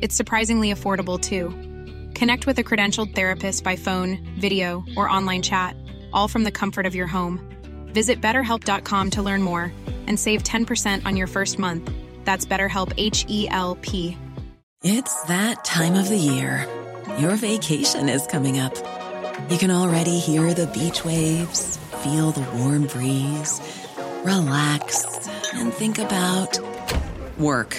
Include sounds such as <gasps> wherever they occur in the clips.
It's surprisingly affordable too. Connect with a credentialed therapist by phone, video, or online chat, all from the comfort of your home. Visit betterhelp.com to learn more and save 10% on your first month. That's BetterHelp H E L P. It's that time of the year. Your vacation is coming up. You can already hear the beach waves, feel the warm breeze, relax, and think about work.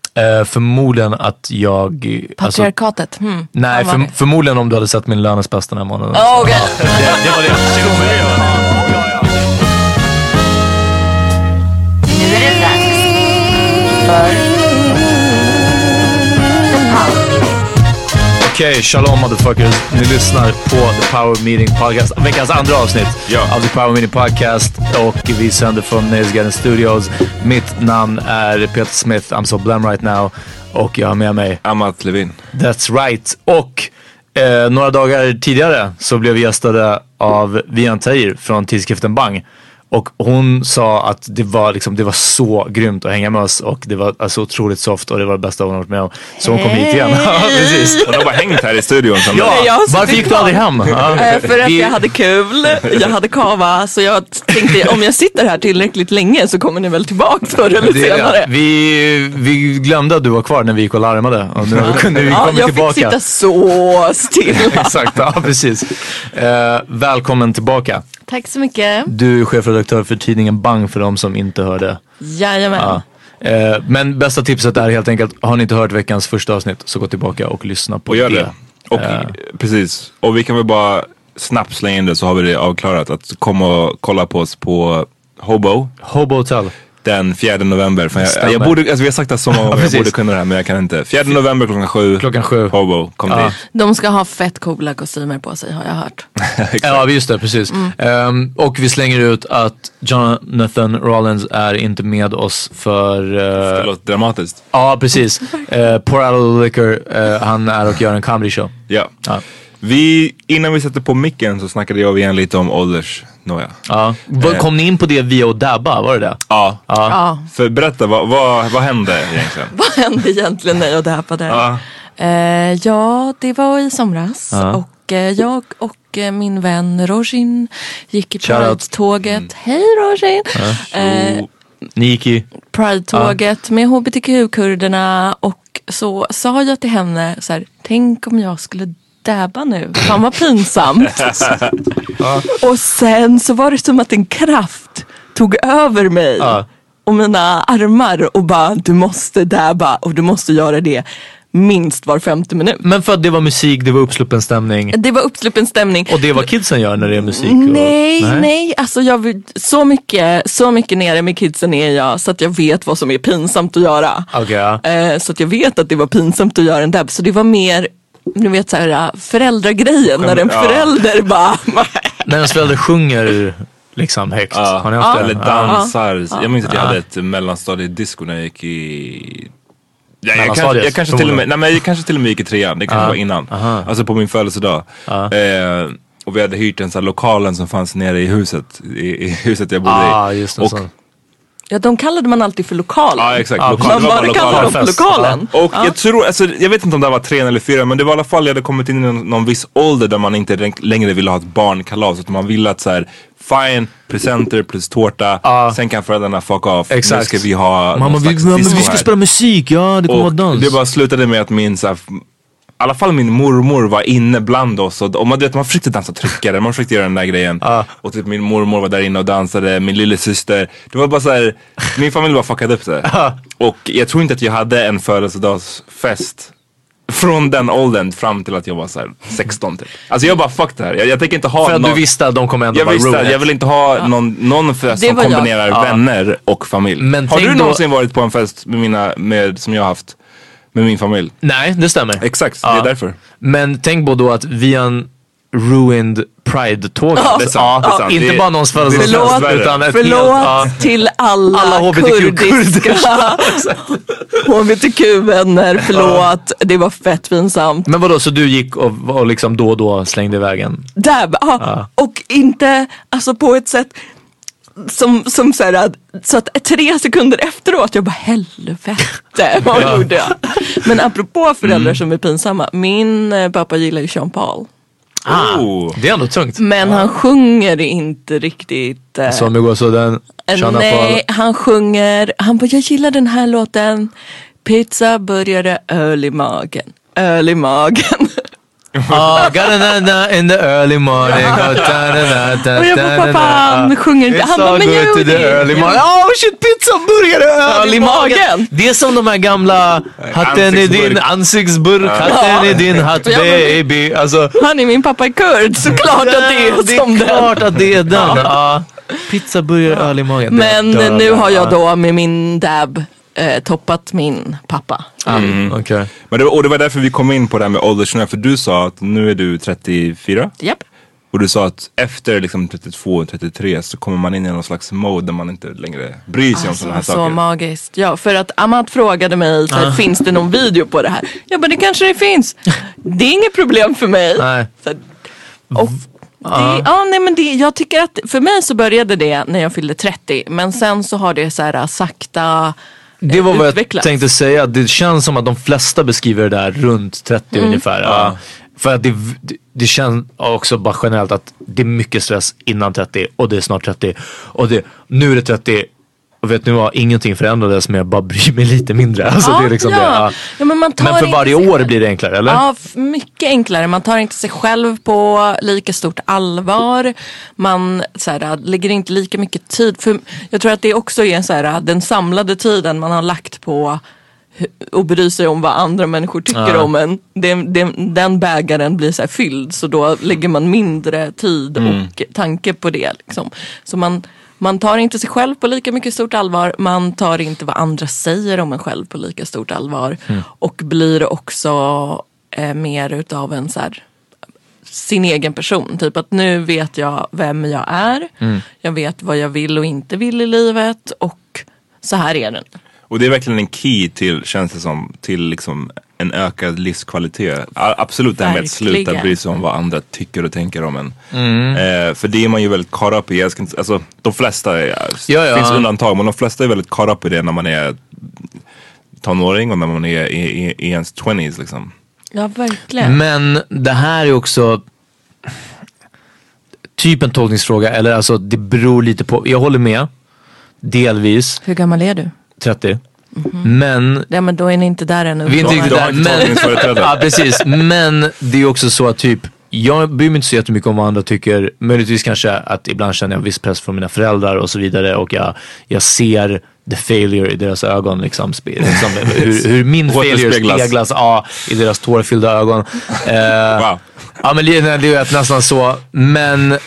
Eh, förmodligen att jag... Alltså, Patriarkatet? hmm. nej, för, förmodligen om du hade sett min lönespass den här månaden. det? Okej. Det, det var det. <laughs> Nu är det dags för Okej, shalom motherfuckers. Ni lyssnar på The Power Meeting Podcast. Veckans andra avsnitt Ja. av The Power Meeting Podcast. Och vi sänder från Nöjesgarden Studios. Mitt namn är Peter Smith. I'm so blam right now. Och jag har med mig Amat Levin. That's right. Och eh, några dagar tidigare så blev vi gästade av Vian Tahir från tidskriften Bang. Och hon sa att det var, liksom, det var så grymt att hänga med oss och det var alltså, otroligt soft och det var det bästa hon har varit med om. Så hon kom hit igen. <laughs> Ja, precis. Hon har bara hängt här i studion. Sen Ja, Jag varför gick du aldrig hem? Ja. För att jag hade kul, jag hade kava, så jag tänkte om jag sitter här tillräckligt länge så kommer ni väl tillbaka förr eller det, senare. vi, vi glömde att du var kvar när vi gick och larmade och nu har <laughs> vi, nu Ja, kommer jag tillbaka. fick sitta så stilla. <laughs> Exakt, ja precis. Eh, välkommen tillbaka. Tack så mycket. Du är chefredaktör för tidningen Bang för de som inte hörde. Jajamän. Ja. Eh, men bästa tipset är helt enkelt, har ni inte hört veckans första avsnitt så gå tillbaka och lyssna på Och gör det. det. Och, Eh, Precis. Och vi kan väl bara snabbt slänga in det så har vi det avklarat. Att komma och kolla på oss på Hobo Hobo Hotel. Den 4 november. För jag, jag borde, alltså vi har sagt det så många <laughs> gånger, jag borde kunna det här men jag kan inte. 4 november klockan sju. Klockan sju. Hobo, kom Ja. dit. De ska ha fett coola kostymer på sig har jag hört. <laughs> Ja, just det, precis. Ehm, och vi slänger ut att Jonathan Rollins är inte med oss för... Det Uh, låter dramatiskt. ja, precis. <laughs> Uh, Out of the Liquor, eh, han är och gör en comedy show. Ja. Ja. Vi, innan vi sätter på micken så snackade jag igen lite om åldersnoja. Ja. Vad- Kom ni in på det via Dabba, var det det? Ja. Ja, För berätta, vad, vad, vad hände egentligen? <laughs> vad hände egentligen när jag dappade? Ja. Eh, ja, det var i somras Ja. och eh, jag och eh, min vän Rojin gick i. Pride-tåget. Hej Rojin! Eh, Ni gick i... Pride-tåget med hbtq-kurderna och så sa jag till henne så här, tänk om jag skulle dabba nu, fan vad pinsamt. <laughs> Och sen så var det som att en kraft tog över mig Ja. och mina armar och bara du måste dabba och du måste göra det minst var femte minut. Men för att det var musik, det var uppsluppen stämning. Det var uppsluppen stämning. Och det är vad kidsen gör när det är musik? Och... Nej, nej, alltså jag, så, mycket, så mycket nere med kidsen är jag så att jag vet vad som är pinsamt att göra. Ja. Eh, så att jag vet att det var pinsamt att göra en dab. Så det var mer, du vet så här, äh, föräldragrejen när en Ja. förälder bara <laughs> När ens föräldrar sjunger liksom högt. Ja, Har ni haft det? eller Ja. dansar. Jag minns att jag hade ett mellanstadiedisco när jag gick i... Ja, jag, kanske, jag, kanske till och med, nej, men jag kanske till och med gick i trean, det kanske var innan. Alltså på min födelsedag. Eh, och vi hade hyrt en sån här lokalen som fanns nere i huset, i, i huset jag bodde Ah, i. just det. och, så. Ja, de kallade man alltid för lokalen. Ja exakt, Ja, lokal, man bara kallade lokalen. dem för lokalen. Och jag tror, alltså, jag vet inte om det var trean eller fyran men det var i alla fall, jag hade kommit in i någon, någon viss ålder där man inte längre ville ha ett barnkalas utan man ville att så här, fine, presenter plus tårta, Ja. sen kan föräldrarna fuck off. Exakt. Nu ska vi ha Mamma, vi, disco vi ska spela musik, ja det kommer vara dans. det bara slutade med att min så här, alla fall min mormor var inne bland oss och, och man, du vet, man försökte dansa tryckare, man försökte göra den där grejen. Ja. Och typ min mormor var där inne och dansade, min lillasyster. Det var bara så här, min familj bara fuckade upp det. Och jag tror inte att jag hade en födelsedagsfest från den åldern fram till att jag var så här 16 typ. Alltså jag bara fuck det här, jag, jag tänker inte ha För att någon, du visste att de kommer ändå jag bara visste jag vill inte ha någon, någon fest som jag. kombinerar Ja. vänner och familj. Men har du då- någonsin varit på en fest med mina, med, som jag har haft med min familj? Nej, det stämmer. Exakt, det Ja. är därför. Men tänk på då att vi har en ruined pride-tåget. Det är sant, det är sant. Inte Det bara någons det födelsedagsfest värre. utan ett Förlåt helt... Ja. till alla, Alla HBTQ kurdiska hbtq-vänner. <laughs> Förlåt, det var fett pinsamt. Men vadå, så du gick och, och liksom då och då slängde iväg en? Dab, ja. Och inte alltså på ett sätt som, som så, här, så att tre sekunder efteråt jag bara helvete <laughs> vad gjorde jag? Men apropå föräldrar som är pinsamma. Min eh, pappa gillar ju Sean Paul. Oh. Det är ändå tungt. Men han sjunger inte riktigt. eh, Som det går så den... Shanna Nej, han sjunger, han bara jag gillar den här låten. Pizza, burgare, öl i magen. Öl i magen. <laughs> Ah, got a in the early morning. got da, da, da, Och jag bara, da, pappa, da, han da. sjunger inte. Han bara, men to the det- early jo. morning. Oh shit, pizza, burgare, öl i magen. Det är som de här gamla, hatten i din Ansiktsburk. hatten i din hatt baby. Alltså, Han är min pappa är kurd, såklart att det är det som är den. klart att det är den. Pizza, burgare, öl i magen. Men Det- nu har jag Ja. då med min dab eh, toppat min pappa. Mm, Okej. Men det, och det var därför vi kom in på det här med åldersskillnad. För du sa att nu är du 34. Japp. Och du sa att efter liksom 32, 33 så kommer man in i någon slags mode där man inte längre bryr sig om sådana här Alltså, så saker. magiskt. Ja, för att Amat frågade mig, så här, finns det någon video på det här? Jag bara, det kanske det finns. Det är inget problem för mig. Nej. Så, och det, ja, nej, men det, jag tycker att för mig så började det när jag fyllde 30. Men sen så har det så här sakta Det var vad jag utvecklats. tänkte säga. Det känns som att de flesta beskriver det där runt 30 Mm. ungefär. Ja. För att det, det, det känns också bara generellt att det är mycket stress innan 30 och det är snart 30. Och det, nu är det 30 och vet ni vad, ingenting förändrades men jag bara bryr mig lite mindre. Alltså, Ja, det är liksom ja. det. Ja. Ja, men Men för varje år själv. blir det enklare eller? Ja, mycket enklare. Man tar inte sig själv på lika stort allvar. Man så här, lägger inte lika mycket tid. För jag tror att det också är så här, den samlade tiden man har lagt på att bry sig om vad andra människor tycker om en. Den, den, den bägaren blir så fylld så då lägger man mindre tid och tanke på det. Liksom. Så man, man tar inte sig själv på lika mycket stort allvar. Man tar inte vad andra säger om en själv på lika stort allvar. Och blir också eh, mer utav en så här, sin egen person. Typ att nu vet jag vem jag är. Jag vet vad jag vill och inte vill i livet. Och så här är den. Och det är verkligen en key till, känns det som, till liksom en ökad livskvalitet. Absolut det här med att sluta bry sig om vad andra tycker och tänker om en. Eh, för det är man ju väldigt caught up i. Jag ska inte, alltså, de flesta, är, Ja, ja. finns undantag, men de flesta är väldigt caught up i det när man är tonåring och när man är i, i, i ens 20s liksom. Ja, verkligen. Men det här är också typ en tolkningsfråga eller alltså det beror lite på. Jag håller med delvis, Hur gammal är du? 30. Men Ja men då är ni inte där ännu. vi är inte riktigt där. Men, <laughs> ja, precis. Men det är också så att typ jag bryr mig inte så jättemycket om vad andra tycker. Möjligtvis kanske att ibland känner jag en viss press från mina föräldrar och så vidare och jag, jag ser the failure i deras ögon. Liksom, liksom, <laughs> hur, hur min failure speglas ja, i deras tårfyllda ögon. Eh, Wow. Ja men det, det är nästan så. Men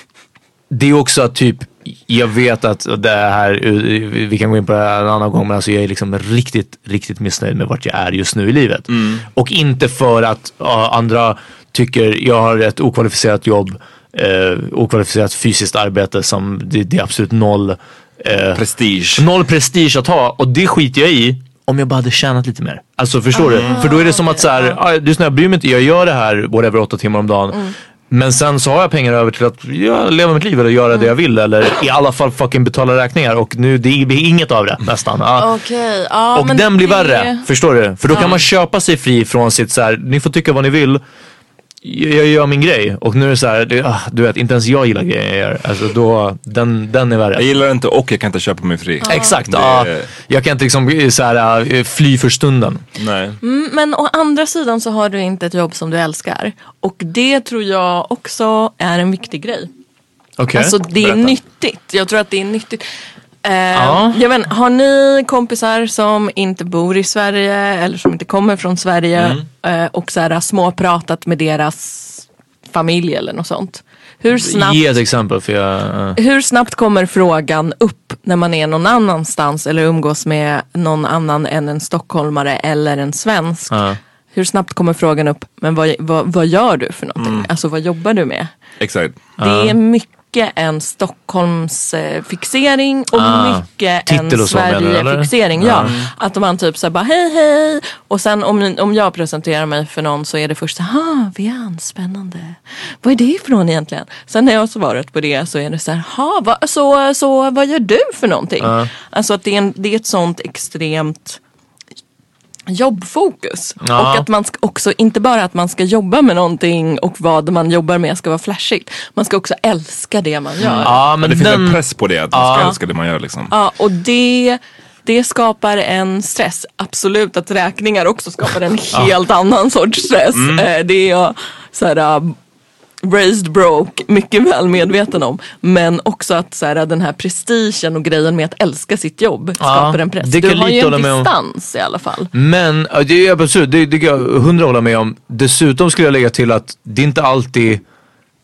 det är också att typ, jag vet att det här, vi kan gå in på det här en annan gång, men alltså jag är liksom riktigt, riktigt missnöjd med vart jag är just nu i livet. Och inte för att ja, andra tycker jag har ett okvalificerat jobb, eh, okvalificerat fysiskt arbete som det, det är absolut noll eh, Prestige. Noll prestige att ha och det skiter jag i om jag bara hade tjänat lite mer. Alltså förstår du? För då är det som att så här, ah, lyssna jag bryr mig inte, jag gör det här whatever åtta timmar om dagen. Men sen så har jag pengar över till att ja, leva mitt liv eller göra det jag vill eller i alla fall fucking betala räkningar och nu det blir inget av det nästan. Ja. Okej, ja och den blir det- värre, förstår du? För då kan man köpa sig fri från sitt så här, ni får tycka vad ni vill. Jag gör min grej och nu är det så här, det, ah, du vet inte ens jag gillar grejer jag gör. Alltså då, den, den är värre. Jag gillar inte och jag kan inte köpa mig fri. Exakt, Det- ja. Jag kan inte liksom så här, äh, fly för stunden. Nej. Mm, Men å andra sidan så har du inte ett jobb som du älskar. Och det tror jag också är en viktig grej. Okej. Alltså det är Berätta. nyttigt. Jag tror att det är nyttigt. Eh, Ja. jag vet, har ni kompisar som inte bor i Sverige eller som inte kommer från Sverige eh, och så här, småpratat med deras familj eller något sånt? Hur snabbt, Ge ett exempel för jag... äh, hur snabbt kommer frågan upp när man är någon annanstans eller umgås med någon annan än en stockholmare eller en svensk? Ja. Hur snabbt kommer frågan upp, men vad, vad, vad gör du för någonting? Alltså vad jobbar du med? Exakt. Det är mycket en Stockholms eh, fixering och Ah, mycket en så? Sverige-fixering. Ja. Att man typ såhär bara hej hej och sen om, om jag presenterar mig för någon så är det först ha Vian, spännande. Vad är det ifrån egentligen? Sen när jag har svarat på det så är det så här, ha va, så, så vad gör du för någonting? Alltså att det är, en, det är ett sånt extremt jobbfokus. Ja. Och att man ska också, inte bara att man ska jobba med någonting och vad man jobbar med ska vara flashigt. Man ska också älska det man gör. Ja Men det finns den... en press på det, att man ska Ja. älska det man gör liksom. Ja, och det, det skapar en stress. Absolut att räkningar också skapar en helt annan sorts stress. Eh, Det är så här, uh, raised broke mycket väl medveten om. Men också att så här, den här prestigen och grejen med att älska sitt jobb skapar en press. det kan Du har ju en med om. distans i alla fall. Men, ja, det är absolut, det, det kan jag hundra hålla med om. Dessutom skulle jag lägga till att det är inte alltid,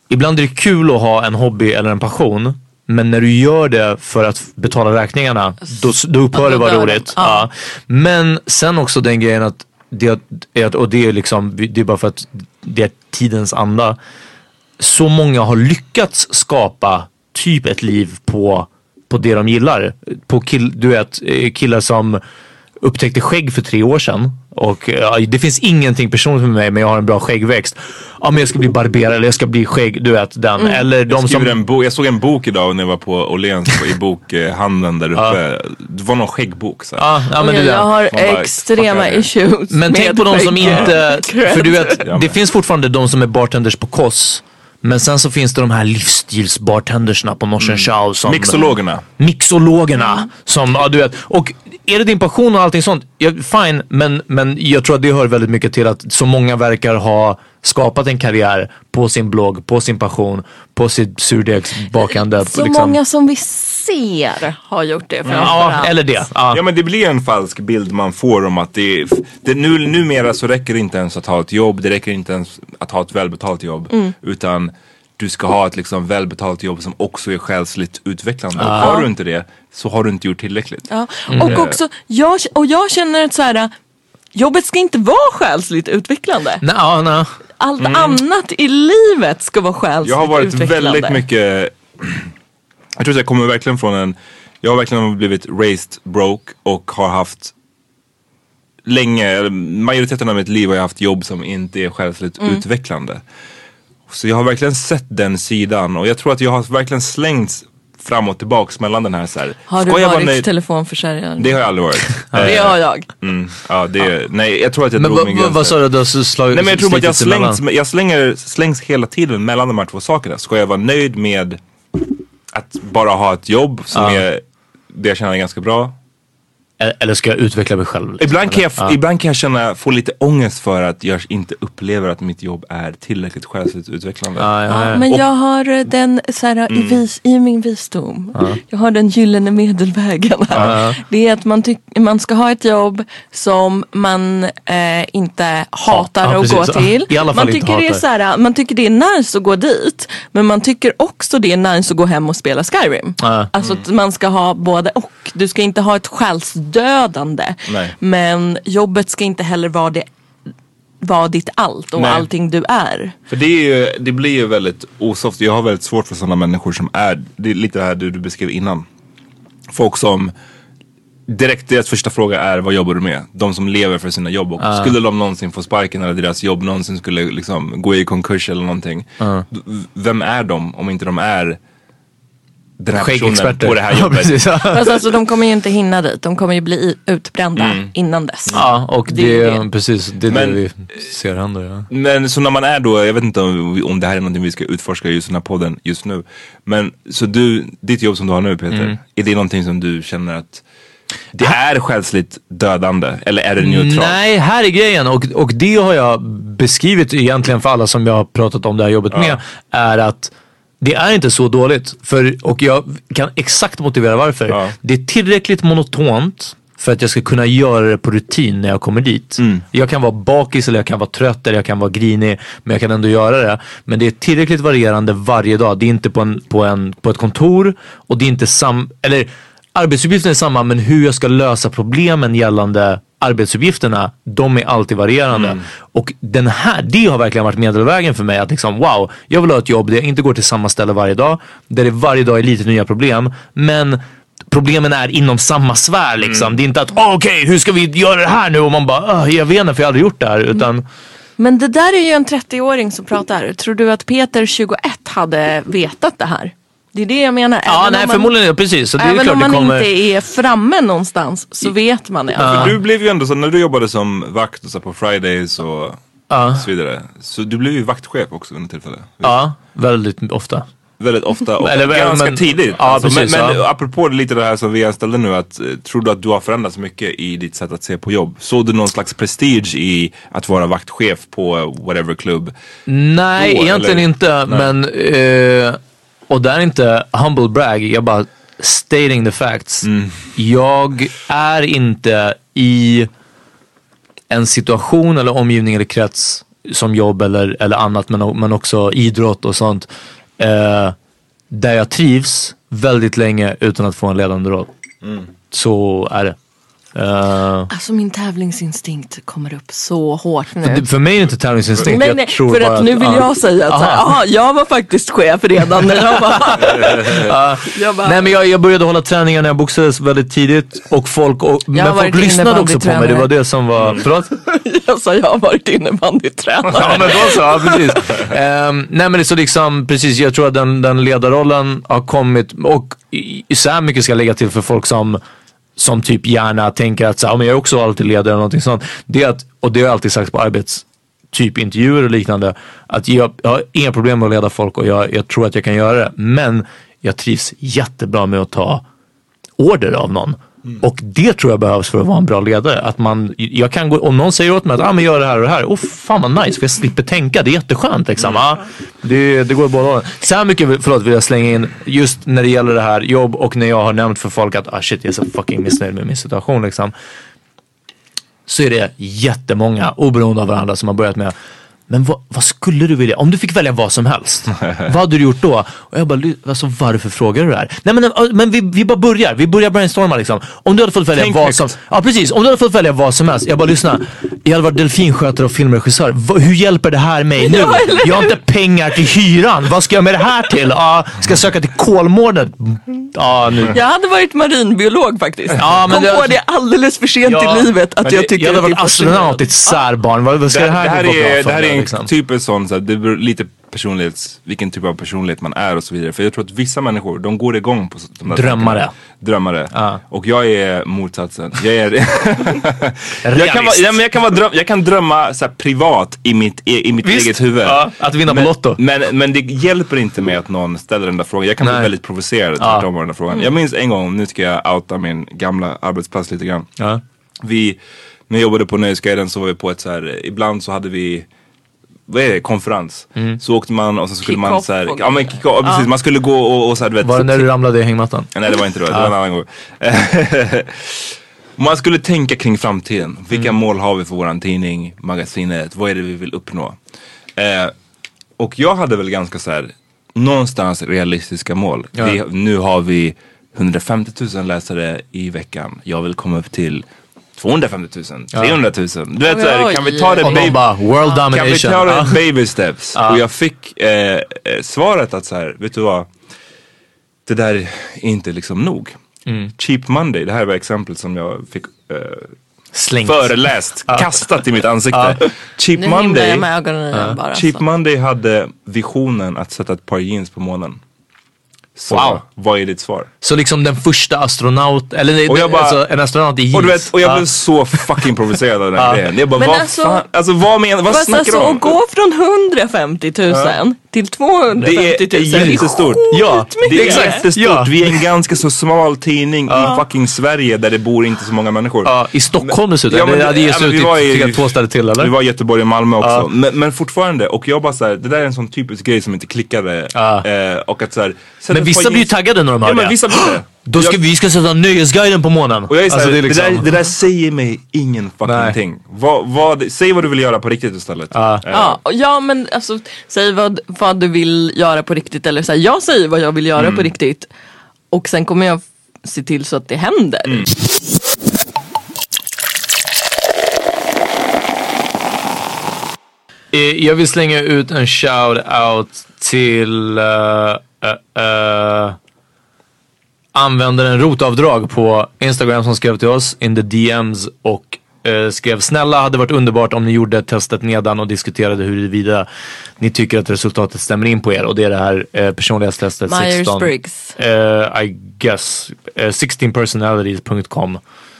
ibland är det kul att ha en hobby eller en passion. Men när du gör det för att betala räkningarna, då, då upphör Ja, det vara roligt. Ja. Ja. Men sen också den grejen att, det, är och det är liksom, det är bara för att det är tidens anda. Så många har lyckats skapa typ ett liv på, på det de gillar. På kill, du vet, eh, killar som upptäckte skägg för tre år sedan. Och ja, det finns ingenting personligt med mig men jag har en bra skäggväxt. Ja men jag ska bli barberare eller jag ska bli skägg, du vet den. Eller de Jag, som... en bo- jag såg en bok idag när jag var på Åhléns i <laughs> bokhandeln där uppe. Det var någon skäggbok. Så. Ja, ja, men det jag har bara, extrema issues Men tänk på de som inte... <laughs> För du vet, Ja, det finns fortfarande de som är bartenders på Koss. Men sen så finns det de här livsstilsbartendersna på Norsen Chow som... Mixologerna. Mixologerna. Som, ja du vet. Och är det din passion och allting sånt, ja, fine. Men, men jag tror att det hör väldigt mycket till att så många verkar ha skapat en karriär på sin blogg, på sin passion, på sitt surdegsbakande. Så liksom. många som vi ser har gjort det Ja, framförallt. eller det. Ja. Ja men det blir en falsk bild man får om att det, det nu, numera så räcker det inte ens att ha ett jobb, det räcker inte ens att ha ett välbetalt jobb. Mm. Utan du ska ha ett liksom välbetalt jobb som också är själsligt utvecklande. Och har du inte det så har du inte gjort tillräckligt. Ja. Mm. Och, också, jag, och jag känner att så här, jobbet ska inte vara själsligt utvecklande. Nej, ja, nej. Allt annat i livet ska vara själsligt Jag har varit utvecklande. väldigt mycket, jag tror att jag kommer verkligen från en, jag har verkligen blivit raised broke och har haft länge, majoriteten av mitt liv har jag haft jobb som inte är själsligt Mm. utvecklande. Så jag har verkligen sett den sidan och jag tror att jag har verkligen slängts fram och tillbaks mellan den här så här. Har du jag varit nöjd? telefonförsäljare? Det har jag aldrig varit. <laughs> det har jag. mm, ja, det, nej jag tror att jag Men drog vad, min gräns vad sa du? Du har slagit Nej men jag tror att jag slängs, jag slänger, slängs hela tiden mellan de här två sakerna. Ska jag vara nöjd med att bara ha ett jobb som Ja. är det jag tjänar ganska bra. Eller ska jag utveckla mig själv? liksom? Ibland kan, jag? Ja. ibland kan jag känna, få lite ångest för att jag inte upplever att mitt jobb är tillräckligt själsligt utvecklande. Ja, ja, ja. Men jag har eh, den så här, Mm. i, vis, i min visdom. Jag har den gyllene medelvägen här. Det är att man, tyck, man ska ha ett jobb som man eh, inte hatar Ja, att gå till. Man, tycker det är så här, man tycker det är nice att gå dit. Men man tycker också det är nice att gå hem och spela Skyrim. Ja. Alltså att man ska ha både och. Du ska inte ha ett själsdödande. Nej. Men jobbet ska inte heller vara, det, vara ditt allt och Nej. allting du är. För det, är ju, det blir ju väldigt osoft. Jag har väldigt svårt för sådana människor som är, det är lite det här du, du beskrev innan. Folk som direkt deras första fråga är vad jobbar du med? De som lever för sina jobb och skulle de någonsin få sparken eller deras jobb någonsin skulle liksom gå i konkurs eller någonting. d- Vem är de om inte de är den här personen på det här Ja, jobbet? precis. Ja. <laughs> Fast alltså de kommer ju inte hinna dit. De kommer ju bli utbrända innan dess. Ja, och det, Det är det. precis det, är Men- det vi ser hända. Ja. Men så när man är då, jag vet inte om, om det här är någonting vi ska utforska i just den här podden just nu. Men så du, ditt jobb som du har nu Peter, Mm. är det någonting som du känner att det är själsligt dödande? Eller är det neutralt? Nej, här är grejen och, och det har jag beskrivit egentligen för alla som jag har pratat om det här jobbet med. Är att det är inte så dåligt. För, och jag kan exakt motivera varför. Ja. Det är tillräckligt monotont för att jag ska kunna göra det på rutin när jag kommer dit. Mm. Jag kan vara bakis eller jag kan vara trött eller jag kan vara grinig. Men jag kan ändå göra det. Men det är tillräckligt varierande varje dag. Det är inte på, en, på, en, på ett kontor och det är inte sam... Eller arbetsuppgiften är samma men hur jag ska lösa problemen gällande arbetsuppgifterna, de är alltid varierande. Och den här, det har verkligen varit medelvägen för mig. Att liksom, wow, jag vill ha ett jobb där jag inte går till samma ställe varje dag. Där det varje dag är lite nya problem. Men problemen är inom samma sfär liksom. Det är inte att, "Ah, okej, hur ska vi göra det här nu? Och man bara, "Ah, jag vet inte för jag har aldrig gjort det här. Utan, Men det där är ju en 30-åring som pratar. Tror du att Peter 21 hade vetat det här? Det är det jag menar. ja, Även nej om man- förmodligen, precis. Så det är Även klart om man det kommer... inte är framme någonstans så vet man det. För du blev ju ändå så, när du jobbade som vakt och så på Fridays och så vidare. Så du blev ju vaktchef också under tillfälle. Ja, väldigt ofta. Väldigt ofta och Eller, ganska men- tidigt. ja, alltså, precis, men men ja. apropå lite det här som vi ställde nu, att, eh, tror du att du har förändrats mycket i ditt sätt att se på jobb? Såg du någon slags prestige i att vara vaktchef på whatever klubb? Nej, Då, egentligen eller? inte. Nej. Men, eh, och där är inte humble brag. Jag bara stating the facts. Mm. Jag är inte i en situation eller omgivning eller krets som jobb eller, eller annat men, men också idrott och sånt. Eh, där jag trivs väldigt länge utan att få en ledande roll. Mm. Så är det. Eh, Alltså min tävlingsinstinkt kommer upp så hårt nu. det- för mig är det inte tävlingsinstinkt. Nej, nej, för bara att nu vill ja. jag säga att så här, Aha. aha, jag var faktiskt chef redan när jag var... <laughs> jag bara Nej men jag, jag började hålla träningar när jag boxades väldigt tidigt och folk, och, men folk lyssnade också på mig. Det var det som var, förlåt? <laughs> jag sa jag har varit innebandytränare. Ja men då så, ja, precis. <laughs> Ehm, nej men det är så liksom, precis jag tror att den, den ledarrollen har kommit och i så här mycket ska jag lägga till för folk som som typ gärna tänker att så här, "Ja, men jag är också alltid ledare eller någonting sånt. Det är att, och det har jag alltid sagt på arbets typ intervjuer och liknande. Att jag, jag har inga problem med att leda folk och jag, jag tror att jag kan göra det. Men jag trivs jättebra med att ta order av någon. Mm. Och det tror jag behövs för att vara en bra ledare. Att man, jag kan gå, om någon säger åt mig att ah, men gör det här och det här. Oh, fan vad nice för jag slipper tänka. Det är jätteskönt liksom. Ah, det, det går båda hållen. Så här mycket förlåt, vill jag slänga in just när det gäller det här jobb och när jag har nämnt för folk att ah, shit jag är så fucking missnöjd med min situation liksom. Så är det jättemånga oberoende av varandra som har börjat med men vad, vad skulle du vilja, om du fick välja vad som helst, <laughs> vad hade du gjort då? Och jag bara, "Ly- alltså varför frågar du det här? Nej men, äh, men vi, vi bara börjar, vi börjar brainstorma liksom. Om du hade fått välja Tänk vad som, ja precis, om du hade fått välja vad som helst. Jag bara lyssna, jag hade varit delfinskötare och filmregissör. Va, hur hjälper det här mig nu? Jag har inte pengar till hyran, vad ska jag med det här till? Ja, ska jag söka till Kolmården? Ja, nu. Jag hade varit marinbiolog faktiskt. Ja, men Kom det- på det alldeles för sent Ja, i livet att jag det- tycker jag hade att det varit är astronaut ett särbarn. Vad, vad ska Det, det det, här, här gå bra är, för här mig, är en liksom? sån, så här, det beror lite personlighets, vilken typ av personlighet man är och så vidare. För jag tror att vissa människor, de går igång på de där Drömmare. tankarna. drömmare. Ja. Och jag är motsatsen. Jag, är <laughs> jag, kan, vara, ja, men jag, kan vara dröm, jag kan drömma så här, privat i mitt, i, i mitt Visst. eget huvud. Ja, att vinna på men, Lotto. Men, men det hjälper inte mig att någon ställer den där frågan. Jag kan bli Nej. väldigt provocerad tvärtom av den där frågan. Jag minns en gång, nu ska jag outa min gamla arbetsplats lite grann. Ja. Vi, när jag jobbade på Nöjesguiden så var vi på ett så här, ibland så hade vi vad är det, konferens. Så åkte man och så skulle man så här, ja men kick off, precis, man skulle gå och, och så här, du vet. Var det när du ramlade i hängmattan? Nej det var inte då, det var en annan gång. <laughs> Man skulle tänka kring framtiden. Vilka Mm. mål har vi för våran tidning, magasinet, vad är det vi vill uppnå? Eh, och jag hade väl ganska så här, någonstans realistiska mål. Ja. Vi, nu har vi 150 000 läsare i veckan. Jag vill komma upp till 250 000, 300 000. Du vet Oj, såhär, kan vi ta det baby, bara, world kan vi ta det Ja. baby steps? Och jag fick eh, eh, svaret att så här, vet du vad? Det där är inte liksom nog. Mm. Cheap Monday, det här var exemplet som jag fick eh, Slängt. föreläst, kastat i mitt ansikte. Cheap Nu himlar Monday, med ögonen bara. Cheap så. Monday hade visionen att sätta ett par jeans på månen. Så Wow. vad är ditt svar? Så liksom den första astronaut, eller Och jag bara- alltså, en astronaut i jeans. Och, vet, och jag Ja. blev så fucking provocerad av den här grejen. Jag bara, Men vad alltså- fan, alltså vad menar, vad snackar alltså du om? att gå från 150 000 till 250 000 Det är jättestort. Ja, Det är Exakt. jättestort. Ja. Vi är en ganska så smal tidning i fucking Sverige där det bor inte så många människor. Ja, I Stockholm dessutom. Ja, men det hade ja, getts ut vi var i i- typ två städer till eller? Vi var i Göteborg och Malmö också. Ja. Men, men fortfarande, och jag bara såhär, det där är en sån typisk grej som inte klickade. Ja. Eh, och att sätta Men vissa blir ju taggade när de hör Ja men det. vissa blir det. <gasps> Då ska, jag, vi ska sätta Nöjesguiden på månen. och jag är såhär, Alltså, det, liksom- där, det där säger mig ingen fucking Nej. ting. Vad, vad, säg vad du vill göra på riktigt istället. Ja. Eh, Ja, men alltså säg vad, vad du vill göra på riktigt eller så här, jag säger vad jag vill göra Mm. på riktigt och sen kommer jag se till så att det händer. Mm. Eh, Jag vill slänga ut en shout-out till uh, uh, uh, användaren rotavdrag på Instagram som skrev till oss in the DMs och eh, skrev snälla hade varit underbart om ni gjorde testet nedan och diskuterade huruvida ni tycker att resultatet stämmer in på er och det är det här uh, personlighetstestet 16. Myers-Briggs. Eh, I guess. Uh, 16personalities.com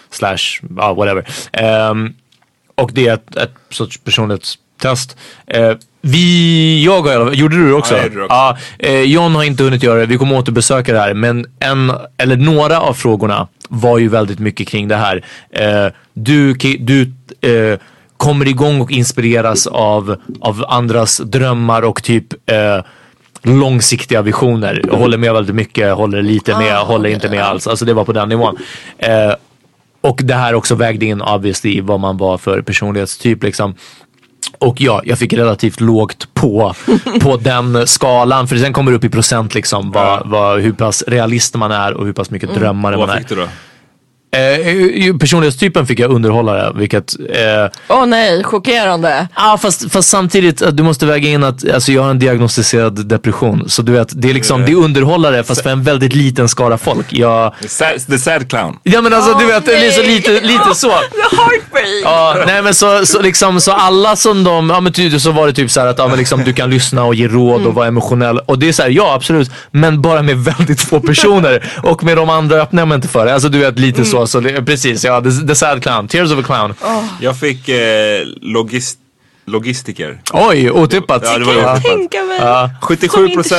slash, ja whatever. Ehm, och det är ett, ett sorts personlighetstest. Eh, vi, jag har, gjorde du det också? Ja, jag det också. Ja, eh, John har inte hunnit göra det, vi kommer återbesöka det här. Men en, eller några av frågorna var ju väldigt mycket kring det här. Eh, du du eh, kommer igång och inspireras av, av andras drömmar och typ eh, långsiktiga visioner. Jag håller med väldigt mycket, håller lite med, håller inte med alls. Alltså det var på den nivån. Eh, och det här också vägde in obviously vad man var för personlighetstyp liksom. Och ja, jag fick relativt lågt på, på <laughs> den skalan. För sen kommer det upp i procent liksom vad, vad, hur pass realist man är och hur pass mycket drömmare och man vad är. fick du då? Eh, personlighetstypen fick jag underhållare, vilket eh, Åh nej, chockerande. Ja fast, fast samtidigt, att du måste väga in att alltså, jag har en diagnostiserad depression. Så du vet, det är liksom, det är underhållare fast för en väldigt liten skara folk. Jag, The sad, the sad clown. ja men alltså du vet, nej. lite, lite så. <laughs> The heartbreak. Ja, nej men så, så liksom, så alla som de, ja men ty, så var det typ så här att ja, men liksom, du kan lyssna och ge råd och vara emotionell. Och det är så här, ja absolut, men bara med väldigt få personer. och med de andra öppnar jag mig inte för. Alltså du vet lite så, så det, precis ja, the, the sad clown, tears of a clown. Jag fick eh, logist, logistiker. Oj, otippat. Ja, det var Jag otippat. tänka mig. 77 dig ens så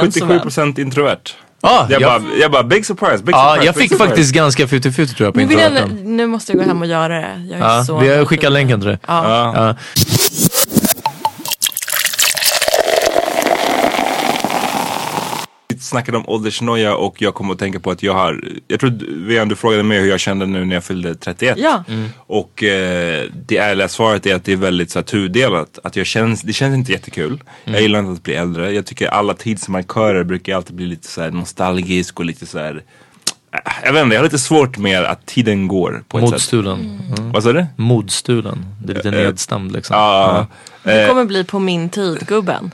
77 väl. procent introvert. Ja, Jag, jag- bara, jag bara, big surprise, big Ja, surprise. jag big fick surprise. faktiskt ganska 50-50 tror jag på Nu, vill jag, nu måste jag gå hem och göra det. Jag är Ja, så vi har skickat länken till dig. Ja. Ja. Snackade om åldersnoja och jag kom att tänka på att jag har, jag tror Vian du frågade mig hur jag kände nu när jag fyllde 31. Ja. Och eh, det ärliga svaret är att det är väldigt så här, tudelat. Att jag känns, det känns inte jättekul. Jag gillar inte att bli äldre. Jag tycker alla tidsmarkörer brukar alltid bli lite så här nostalgisk och lite så här. äh, Jag vet inte, jag har lite svårt med att tiden går på ett sätt. Modstulen. Mm. Vad sa du? Modstulen. Det är lite Eh, nedstämd liksom. Ja, Det eh, kommer bli på min tid, gubben.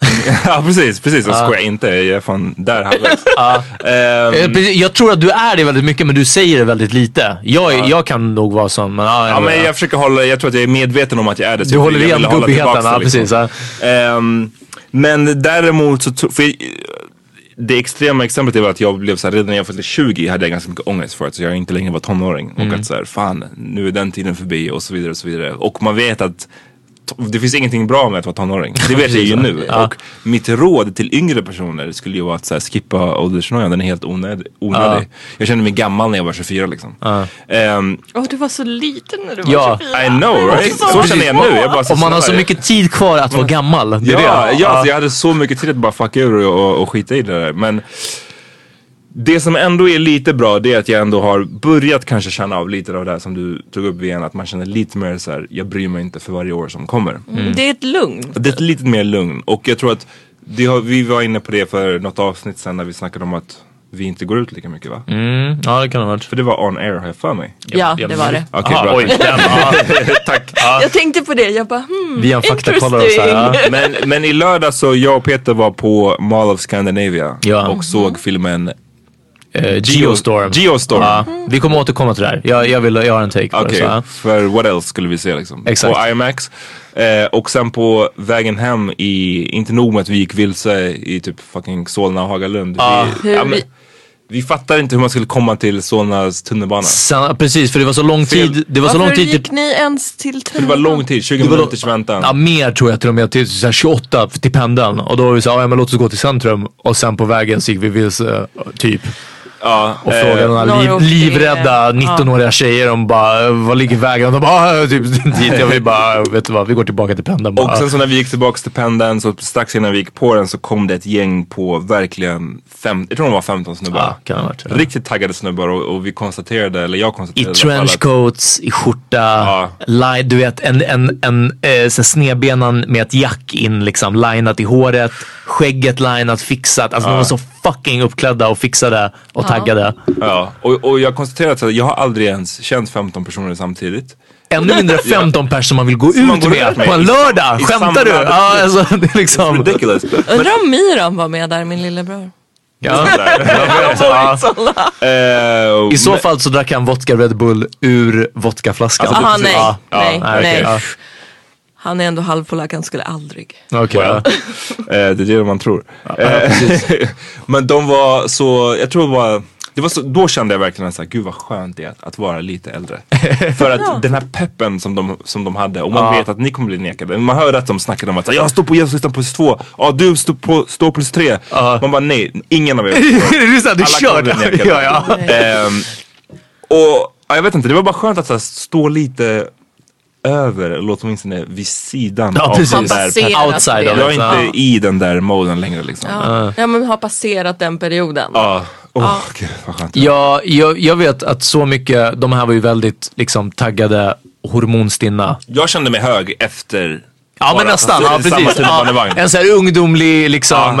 <laughs> ja precis, precis. Jag skojar inte. Jag är fan där halvvägs. <laughs> Eh, Ehm, precis, Jag tror att du är det väldigt mycket men du säger det väldigt lite. Jag, är- jag kan nog vara sån men ja, men jag försöker hålla, jag tror att jag är medveten om att jag är det. så Du jag håller igen tillbaka ja, precis, Ehm, men däremot så, för, det extrema exemplet är väl att jag blev så här, redan när jag fyllde 20 hade jag ganska mycket ångest för att jag inte längre var tonåring. Och att så här, fan nu är den tiden förbi och så vidare och så vidare. Och man vet att det finns ingenting bra med att vara tonåring. Det vet jag ju <laughs> nu. Och mitt råd till yngre personer skulle ju vara att så här, skippa åldersnojan. Den är helt onödig. onödig. Jag kände mig gammal när jag var 24 liksom. Ehm, Åh, du var så liten när du var Ja. 24. I know right? Så känner jag nu. Jag bara, Och man har så mycket tid kvar att vara gammal. Det Ja, det. ja, alltså jag hade så mycket tid att bara fucka ur och, och, och skita i det där. Men det som ändå är lite bra det är att jag ändå har börjat kanske känna av lite av det här som du tog upp igen. Att man känner lite mer så här, jag bryr mig inte för varje år som kommer. Mm. Det är ett lugn. Det är ett lite mer lugn. Och jag tror att det har, vi var inne på det för något avsnitt sen när vi snackade om att vi inte går ut lika mycket va? Mm, ja, det kan det ha varit. För det var on air har jag för mig. Ja, det var det. Okej, Aha, bra. oj, den, <laughs> ja. Tack. Jag tänkte på det, jag bara hmm, Vi har faktakollat oss här. Ja. interesting. Men, men i lördag så jag och Peter var på Mall of Scandinavia Ja. och såg filmen Eh, Geostorm. Geostorm. Ja, vi kommer återkomma till det här. Jag, jag, vill, jag har en take på Okej, det. Så, ja. för what else skulle vi se liksom? Exakt. På IMAX. Eh, och sen på vägen hem i, inte nog med att vi gick vilse i typ fucking Solna och Hagalund. Vi, Hur ja, men, vi- vi fattade inte hur man skulle komma till Solnas tunnelbana. Sen, precis, för det var så lång Fel. tid. Det var så Varför lång tid gick till, ni ens till För det var lång tid, 20 Det var minuters väntan. Ja, mer tror jag till och med. Till så här 28 till pendeln. Och då var vi såhär, ja men låt oss gå till centrum. Och sen på vägen så gick vi vilse, typ. Ja, Och eh, frågade några Några liv, livrädda ner. 19-åriga tjejer om bara, vad ligger vägen? Och de bara, ah, typ <laughs> dit. Jag vill bara, vet du vad, vi går tillbaka till pendeln bara. Och sen så när vi gick tillbaks till pendeln så strax innan vi gick på den så kom det ett gäng på verkligen, fem, jag tror de var 15 snubbar. Ja, kan ha varit. Ja. Riktigt taggade snubbar och, och vi konstaterade, eller jag I konstaterade att- trenchcoats, i skjorta, Ja. line, du vet en, en, en eh, så här snedbenan med ett jack in liksom, linat i håret, skägget linat, fixat. Alltså de var så fucking uppklädda och fixade och taggade. Ja, och, och jag konstaterade att jag har aldrig ens känt 15 personer samtidigt. Ännu mindre <laughs> 15 personer som man vill gå man ut går med med på en lördag. i Skämtar du? Ja, alltså, det är liksom... Ridiculous. Undrar om Miran var med där, min lillebror. Ja. <laughs> <laughs> Ja. Eh, I så fall så drack han vodka Red Bull ur vodkaflaskan. Alltså, Aha, precis. nej, Ja, nej, ja, nej. Ja. Han är ändå halvpolack, han skulle aldrig. Okej, ja. <laughs> Eh, det är det man tror. Eh, <laughs> Men de var så, jag tror det var, det var så, då kände jag verkligen så här, gud vad skönt det är att, att vara lite äldre. <laughs> För att den här peppen som de, som de hade, och man vet att ni kommer bli nekade. Man hörde att de snackade om att jag står på genomsnittan plus två, ja du står på står plus tre. Man bara nej, ingen av er det är såhär, du Alla kommer bli kör. nekade. Ja, ja. Ehm, och ja, jag vet inte, det var bara skönt att så här, stå lite över, eller åtminstone vid sidan Ja, av precis. den där. Outside Jag är Ja. inte i den där moden längre liksom. Ja, ja men har passerat den perioden. Ja. Gud vad skönt. Ja, jag, jag vet att så mycket, de här var ju väldigt liksom taggade, hormonstinna. Jag kände mig hög efter Ja men nästan, ja, precis. Ja, en sån här ungdomlig liksom.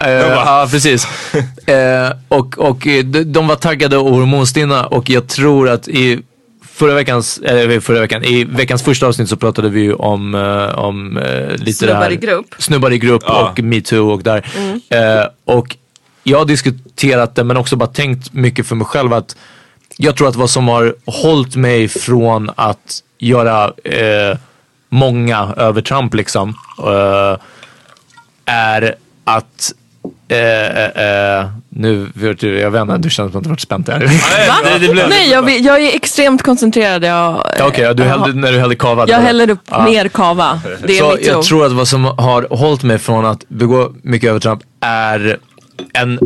Eh, ja, precis. <laughs> Eh, och och eh, de, de var taggade och hormonstinna och jag tror att i förra veckans, eller förra veckan, i veckans första avsnitt så pratade vi ju om, om lite Snubbar det här, i grupp. Snubbar i grupp Ja. och metoo och där. Mm. Eh, och jag har diskuterat det men också bara tänkt mycket för mig själv att jag tror att vad som har hållit mig från att göra många övertramp liksom är att eh, eh, eh, nu, vet du, jag vet inte, du känns som att du varit spänt här. <laughs> Va? det, det blev, Nej, jag, jag är extremt koncentrerad. Jag, Ja, Okej, ja, du hällde, när du hällde kava. det jag häller upp Ja. mer kava. Det är Så mitt jag tror att vad som har hållit mig från att begå mycket övertramp är en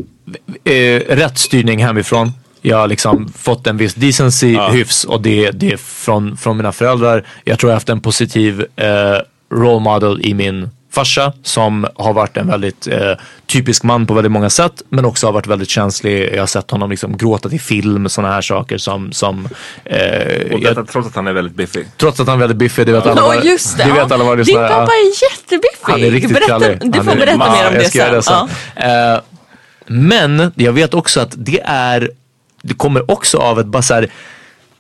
eh, rätt styrning hemifrån. Jag har liksom fått en viss decency, hyfs och det, det är från, från mina föräldrar. Jag tror jag har haft en positiv eh, role model i min farsa som har varit en väldigt eh, typisk man på väldigt många sätt men också har varit väldigt känslig. Jag har sett honom liksom gråta till film, sådana här saker som, som eh, Och jag, detta trots att han är väldigt biffig. trots att han är väldigt biffig. Det vet alla var- just det. det ja. vet alla var Din lyssnar. pappa är jättebiffig. Han är riktigt berätta, krallig. Du får är- berätta Ja, mer om det sen. det sen. Eh, men jag vet också att det är, det kommer också av ett bara så här,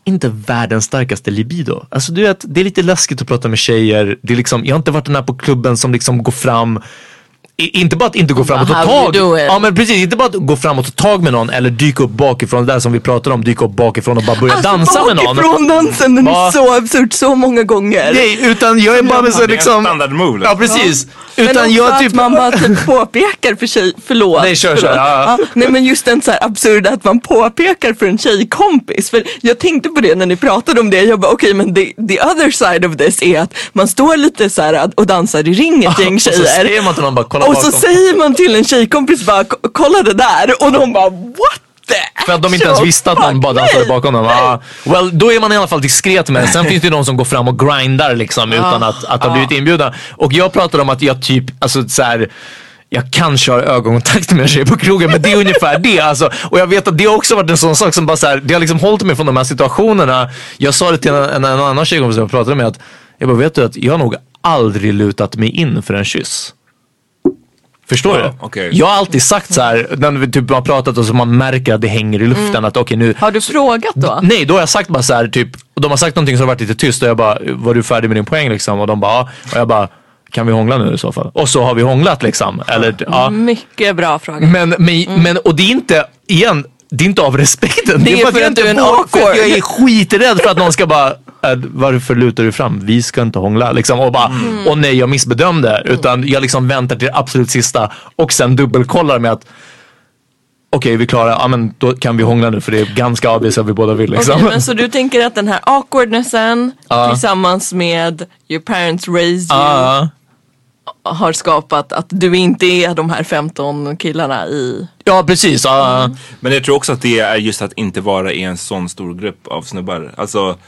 inte världens starkaste libido. Alltså du vet, det är lite läskigt att prata med tjejer. Det är liksom, jag har inte varit den här på klubben som liksom går fram inte bara att inte gå fram och tag. Ja men precis, inte bara att gå fram och ta tag med någon eller dyka upp bakifrån, det där som vi pratade om, dyka upp bakifrån och bara börja dansa med någon. Bakifrån dansen, den Ja. är så absurd så många gånger. Nej, utan jag är bara med så Det är en liksom... standard move. Ja precis. Men Utan också jag att typ... man bara typ påpekar för tjej, förlåt. Nej, kör, kör. Ja, ja. nej men just den så här absurda att man påpekar för en tjejkompis. För jag tänkte på det när ni pratade om det. Jag bara okej men the, the other side of this är att man står lite så här och dansar i ring ett gäng Och så tjejer. säger man till någon bara, kolla och så bakom. säger man till en tjejkompis bara "Ko- kolla det där och de bara what the För att de inte ens visste att någon fuck?" bara dansade bakom dem. Ah, well, då är man i alla fall diskret med det. Sen finns det ju de som går fram och grindar liksom utan att, att ha blivit inbjudna. Och jag pratar om att jag typ, alltså så här, jag kanske har ögonkontakt med en tjej på krogen men det är ungefär det alltså. Och jag vet att det har också varit en sån sak som bara så här, det har liksom hållit mig från de här situationerna. Jag sa det till en, en, en annan tjejkompis som jag pratade med att, jag bara vet du att jag har nog aldrig lutat mig in för en kyss. Förstår Ja, du? okej. Jag har alltid sagt så här, när vi typ har pratat och så man märker att det hänger i luften att okej nu Har du frågat då? Nej, då har jag sagt bara så här typ, och de har sagt någonting som har varit lite tyst och jag bara, var du färdig med din poäng liksom? Och de bara, ja. Och jag bara, kan vi hångla nu i så fall? Och så har vi hånglat liksom. Eller, ja. Mycket bra fråga. Men, men, men, och det är inte, igen, det är inte av respekten. Det är bara för jag att du är en för awkward. Jag är skiträdd för att någon ska bara, äh, varför lutar du fram? Vi ska inte hångla. Liksom, och bara, Mm. och nej jag missbedömde. Utan jag liksom väntar till det absolut sista och sen dubbelkollar med att Okej, vi är klara. Ja, men då kan vi hångla nu för det är ganska obvious att vi båda vill. Liksom. Okej, men så du tänker att den här awkwardnessen Ja. tillsammans med your parents raised you har skapat att du inte är de här 15 killarna i... ja, precis. Ja. Men jag tror också att det är just att inte vara i en sån stor grupp av snubbar. Alltså,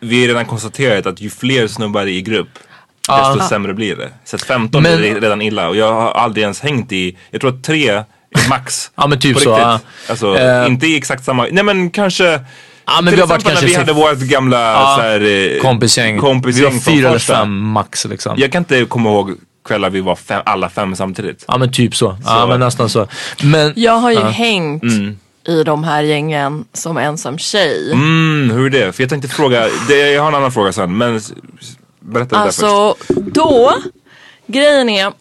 vi har redan konstaterat att ju fler snubbar i grupp, desto sämre blir det. Så att 15 Men- är redan illa och jag har aldrig ens hängt i, jag tror att tre är max. Ja, men typ På så, riktigt. ja. Alltså, Eh. inte i exakt samma, nej men kanske Ja, men till vi har varit kanske när vi hade vårt gamla Ja, så här, eh, kompisgäng. kompisgäng vi var fyra eller fem max liksom. Jag kan inte komma ihåg kvällar vi var fem, alla fem samtidigt. Ja men typ så. Ja Så. men nästan så. Men Jag har ju Ja. hängt i de här gängen som ensam tjej. Mm, hur är det? För jag tänkte fråga, det, jag har en annan fråga sen men berätta det där först. Alltså då, grejen är att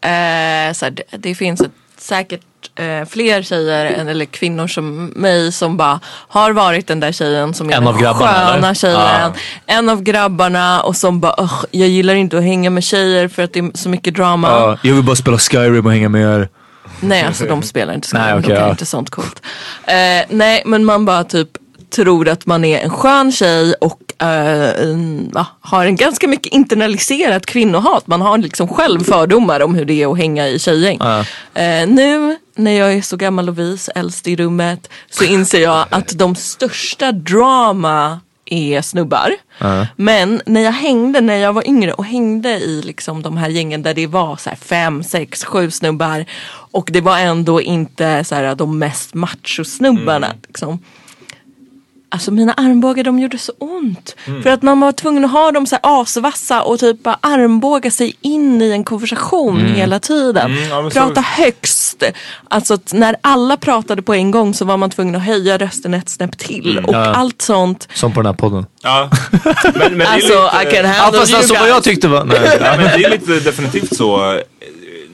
eh, så här, det, det finns ett, säkert eh, fler tjejer än- eller kvinnor som mig som bara har varit den där tjejen som är En den av grabbarna, sköna eller? tjejen. En av grabbarna och som bara "Ugh, jag gillar inte att hänga med tjejer för att det är så mycket drama. ja, jag vill bara spela Skyrim och hänga med er. Nej alltså de spelar inte Skyrim, Nej, okej, de kan ja. inte sånt coolt. Eh, nej men man bara typ tror att man är en skön tjej och en, va, har en ganska mycket internaliserat kvinnohat. Man har liksom själv fördomar om hur det är att hänga i tjejgäng. Eh, nu när jag är så gammal och vis, äldst i rummet, så inser jag <laughs> att de största drama är snubbar. Men när jag hängde, när jag var yngre och hängde i liksom de här gängen där det var så fem, sex, sju snubbar och det var ändå inte så här de mest machosnubbarna. Liksom. Alltså mina armbågar de gjorde så ont. Mm. För att man var tvungen att ha dem så här asvassa och typ bara armbåga sig in i en konversation Mm. hela tiden. Mm, ja, men så- Prata högst. Alltså att när alla pratade på en gång så var man tvungen att höja rösten ett snäpp till. Och Ja. allt sånt. Som på den här podden. Ja. <laughs> Men, men Alltså lite- I can Ja handle fast you alltså vad guys. jag tyckte var... Nej. Ja, men det är lite definitivt så.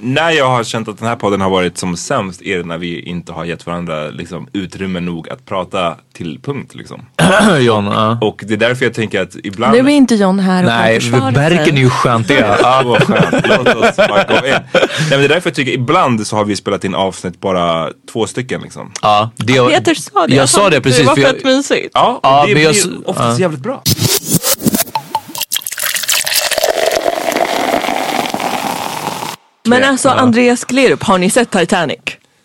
När jag har känt att den här podden har varit som sämst är det när vi inte har gett varandra liksom, utrymme nog att prata till punkt. Liksom. <clears throat> John, ja. Och det är därför jag tänker att ibland... Nu är inte John här och Nej, Berken är ju skönt det. <laughs> Ja. Så skönt. Låt oss bara gå in. Nej, men det är därför jag tycker ibland så har vi spelat in avsnitt bara två stycken liksom. Ja, det, Peter sa det. Jag sa det precis. Det var jag- fett mysigt. Ja, Ja, det men jag blir s- oftast ja. jävligt bra. Men alltså Andreas Klerup, har ni sett Titanic?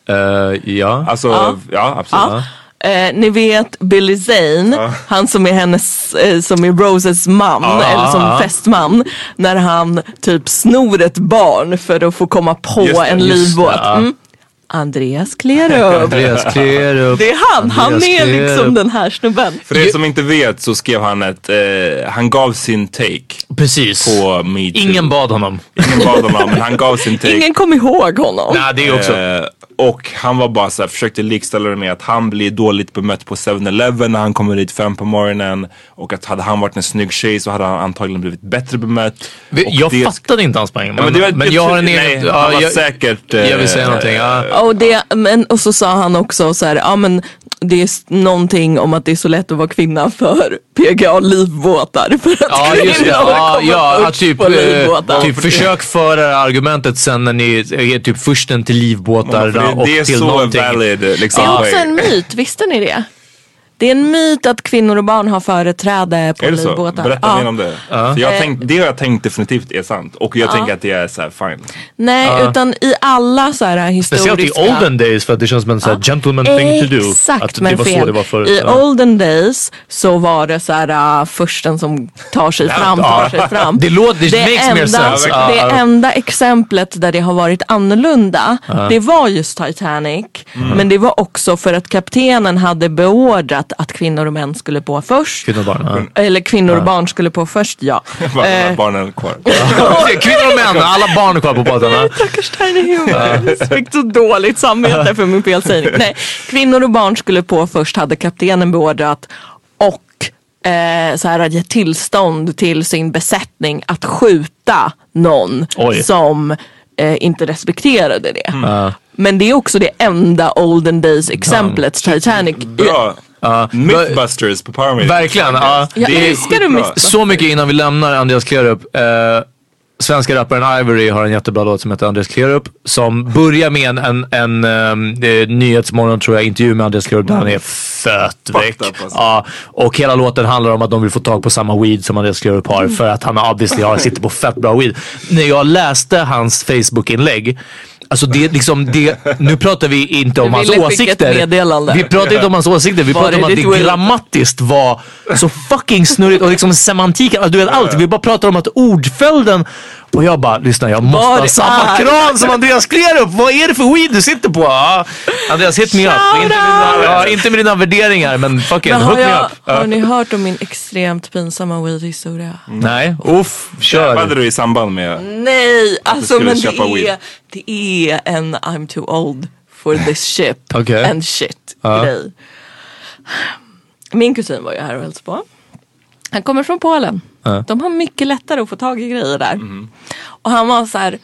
Eh, ja. Alltså, ja, absolut. Ja. Eh, ni vet Billy Zane, han som är hennes, eh, som är Roses man, eller som ja. fästman. När han typ snor ett barn för att få komma på Just det, en livbåt. ja. Mm. Andreas Klerup. <laughs> Andreas Klerup. Det är han, han Andreas är liksom Klerup. den här snubben. För er som inte vet så skrev han ett, eh, han gav sin take Precis. på Me Too. Ingen bad honom. Ingen bad honom, men han gav sin <laughs> take. Ingen kom ihåg honom. Nej, det är också. Eh, och han var bara så här, försökte likställa det med att han blir dåligt bemött på 7-Eleven när han kommer dit fem på morgonen. Och att hade han varit en snygg tjej så hade han antagligen blivit bättre bemött. Vi- Jag det- fattade inte hans poäng. Men, Ja, men det var- men jag har en nej, egen... han Ja, var jag, säkert... eh, jag vill säga någonting. Ja. Och, det, men, och så sa han också så här, ja men det är någonting om att det är så lätt att vara kvinna för PGA livbåtar. <laughs> För att Ja just det, kvinnor ja, ja att först typ, eh, typ försök föra argumentet sen när ni är typ försten till livbåtar det, och det är till så någonting. valid Det liksom. är också en myt, visste ni det? Det är en myt att kvinnor och barn har företräde på Är det så? livbåtar. Berätta Ja. mer om det. För jag Eh. tänkt, det har jag tänkt definitivt är sant. Och jag tänker att det är så här fine. Nej, utan i alla så här historiska... Speciellt i olden days för att det känns som en här gentleman thing to do. Exakt, Att det men var fel. så det var förut. I olden days så var det så här uh, försten som tar sig fram, tar sig fram. Det låter- det makes more enda, sense. Ja, det enda exemplet där det har varit annorlunda, det var just Titanic. Mm. Men det var också för att kaptenen hade beordrat att kvinnor och män skulle på först. Kvinnor och barn. Ja. Eller kvinnor och barn skulle på först, ja. <laughs> Bara de Eh, barnen kvar. <laughs> Kvinnor och män, alla barn kvar på båten. <laughs> Stackars Tiny Human. Jag fick så dåligt samvete för min felsägning. Nej, kvinnor och barn skulle på först hade kaptenen beordrat och eh, så här, ge tillstånd till sin besättning att skjuta någon Oj. som eh, inte respekterade det. Ja. Men det är också det enda olden days exemplet Titanic. Bra. Mythbusters på Power Meeting. Verkligen. Ja. Jag Det älskar. Mythbusters. Så mycket innan vi lämnar Andreas Klerup. Eh, svenska rapparen Ivory har en jättebra låt som heter Andreas Klerup. Som börjar med en, en, en um, Nyhetsmorgon tror jag intervju med Andreas Klerup där han är fött väck. alltså. Ja, och hela låten handlar om att de vill få tag på samma weed som Andreas Klerup har för att han obviously har, sitter på fett bra weed. När jag läste hans Facebook-inlägg Alltså det liksom det, nu pratar vi inte om hans åsikter. Vi pratar inte om hans åsikter, vi pratar om att det grammatiskt var så fucking snurrigt och liksom semantiken, alltså du vet allt. Vi bara pratar om att ordföljden och jag bara, lyssna jag måste ha samma är. kran som Andreas Klerup. Vad är det för weed du sitter på? Ja, Andreas hit me up. Inte med, dina, ja, inte med dina värderingar men fucking Men hook har, me jag, up. har ni hört om min extremt pinsamma weed-historia? Nej, uff, kör. Hade du i samband med... Nej, alltså men det är, weed. det är en I'm too old for this ship <laughs> Okej. and shit Ja. grej. Min kusin var ju här och hälsade på. Han kommer från Polen. Ja. De har mycket lättare att få tag i grejer där. Och han var så här.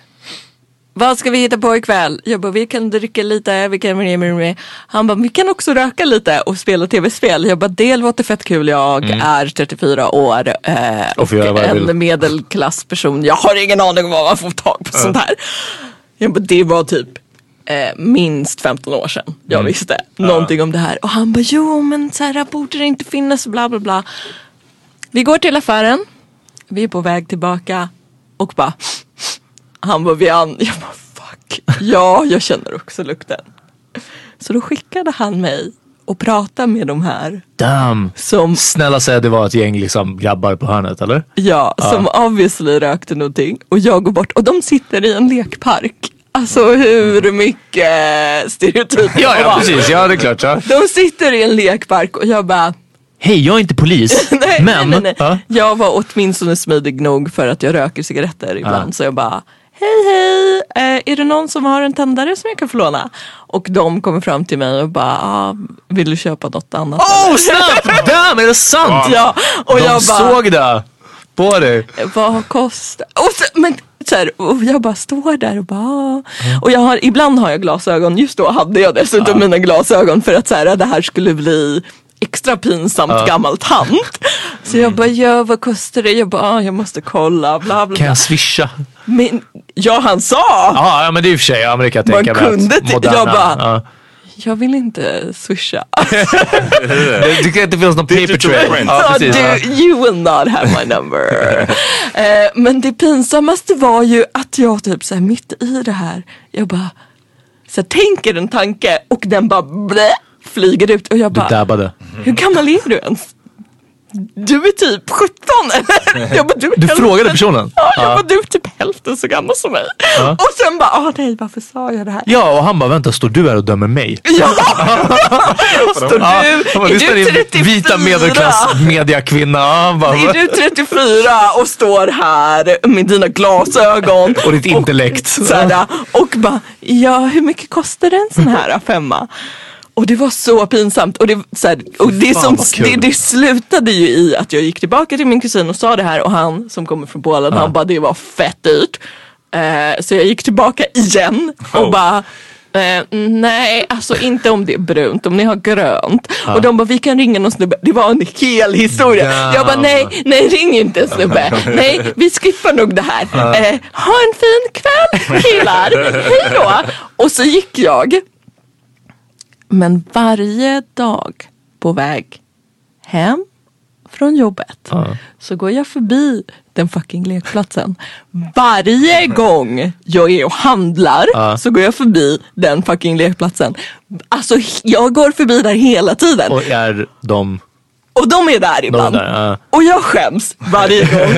Vad ska vi hitta på ikväll? Jag bara, vi kan dricka lite, vi kan... Han bara, vi kan också röka lite och spela tv-spel. Jag bara, det låter fett kul. Jag är 34 år eh, Och och en medelklassperson. Jag har ingen aning om vad man får tag på sånt här. Jag bara, det var typ eh, minst 15 år sedan jag Mm. visste någonting om det här. Och han bara, jo men så här borde det inte finnas bla bla bla. Vi går till affären. Vi är på väg tillbaka och bara han bara vi an Jag bara fuck. Ja, jag känner också lukten. Så då skickade han mig och prata med de här Damn. som, Snälla säg att det var ett gäng liksom grabbar på hörnet eller? ja, som obviously rökte någonting. Och jag går bort och de sitter i en lekpark. Alltså hur mycket stereotyper Ja, ja precis. Ja det är klart. Ja. De sitter i en lekpark och jag bara hej jag är inte polis. <laughs> nej, men, nej, nej. Ja. Jag var åtminstone smidig nog för att jag röker cigaretter ibland. Ja. Så jag bara, hej hej, eh, är det någon som har en tändare som jag kan få låna? Och de kommer fram till mig och bara, ah, vill du köpa något annat? Oh eller?" snabbt! Damn, är det sant? Ja, och De jag bara, såg det på dig. vad kostar? Och så, men så här, och jag bara står där och bara "Ah." Och jag har, ibland har jag glasögon, just då hade jag dessutom mina glasögon för att så här, det här skulle bli extra pinsamt Ja. gammal tant. Så jag bara, ja vad kostar det? Jag bara, ah, jag måste kolla, bla bla Kan jag swisha? Men, ja han sa, Ja, ja men det är i och för sig, ja, men det kan jag Man tänka mig. att kunde inte- moderna- jag bara- ja. jag vill inte swisha. <laughs> Det, det kan inte finnas någon paper trail. Ja, precis. Du, you will not have my number. <laughs> eh, men det pinsammaste var ju att jag typ så här, mitt i det här, jag bara så här, tänker en tanke och den bara blä, flyger ut och jag Du bara, dabbade. hur gammal är du ens? Du är typ 17 eller? <laughs> Jag bara, du, Du frågade personen? Ja, jag Ja. bara, du är typ hälften så gammal som mig. Ja. Och sen bara, ah nej varför sa jag det här? Ja, och han bara, vänta, står du här och dömer mig? Ja! <laughs> <laughs> Står Ja, du, han bara, är du din 34? vita medelklass mediakvinna. Ja, bara, Är du 34 och står här med dina glasögon och ditt intellekt. här, och bara, ja hur mycket kostar en sån här femma? Och det var så pinsamt. Och det, så här, och det, som, det, det slutade ju i att jag gick tillbaka till min kusin och sa det här och han som kommer från Polen, han bara det var fett dyrt. Eh, så jag gick tillbaka igen och Oh. bara Eh, nej, alltså inte om det är brunt, om ni har grönt. Och de bara, vi kan ringa någon snubbe. Det var en hel historia. Jag bara, nej, nej ring inte en snubbe. Nej, vi skippar nog det här. Eh, ha en fin kväll killar, <laughs> hej då. Och så gick jag. Men varje dag på väg hem från jobbet så går jag förbi den fucking lekplatsen. Varje gång jag är och handlar så går jag förbi den fucking lekplatsen. Alltså jag går förbi där hela tiden. Och är de... Och de är där ibland. där, ja. Och jag skäms varje <laughs> gång.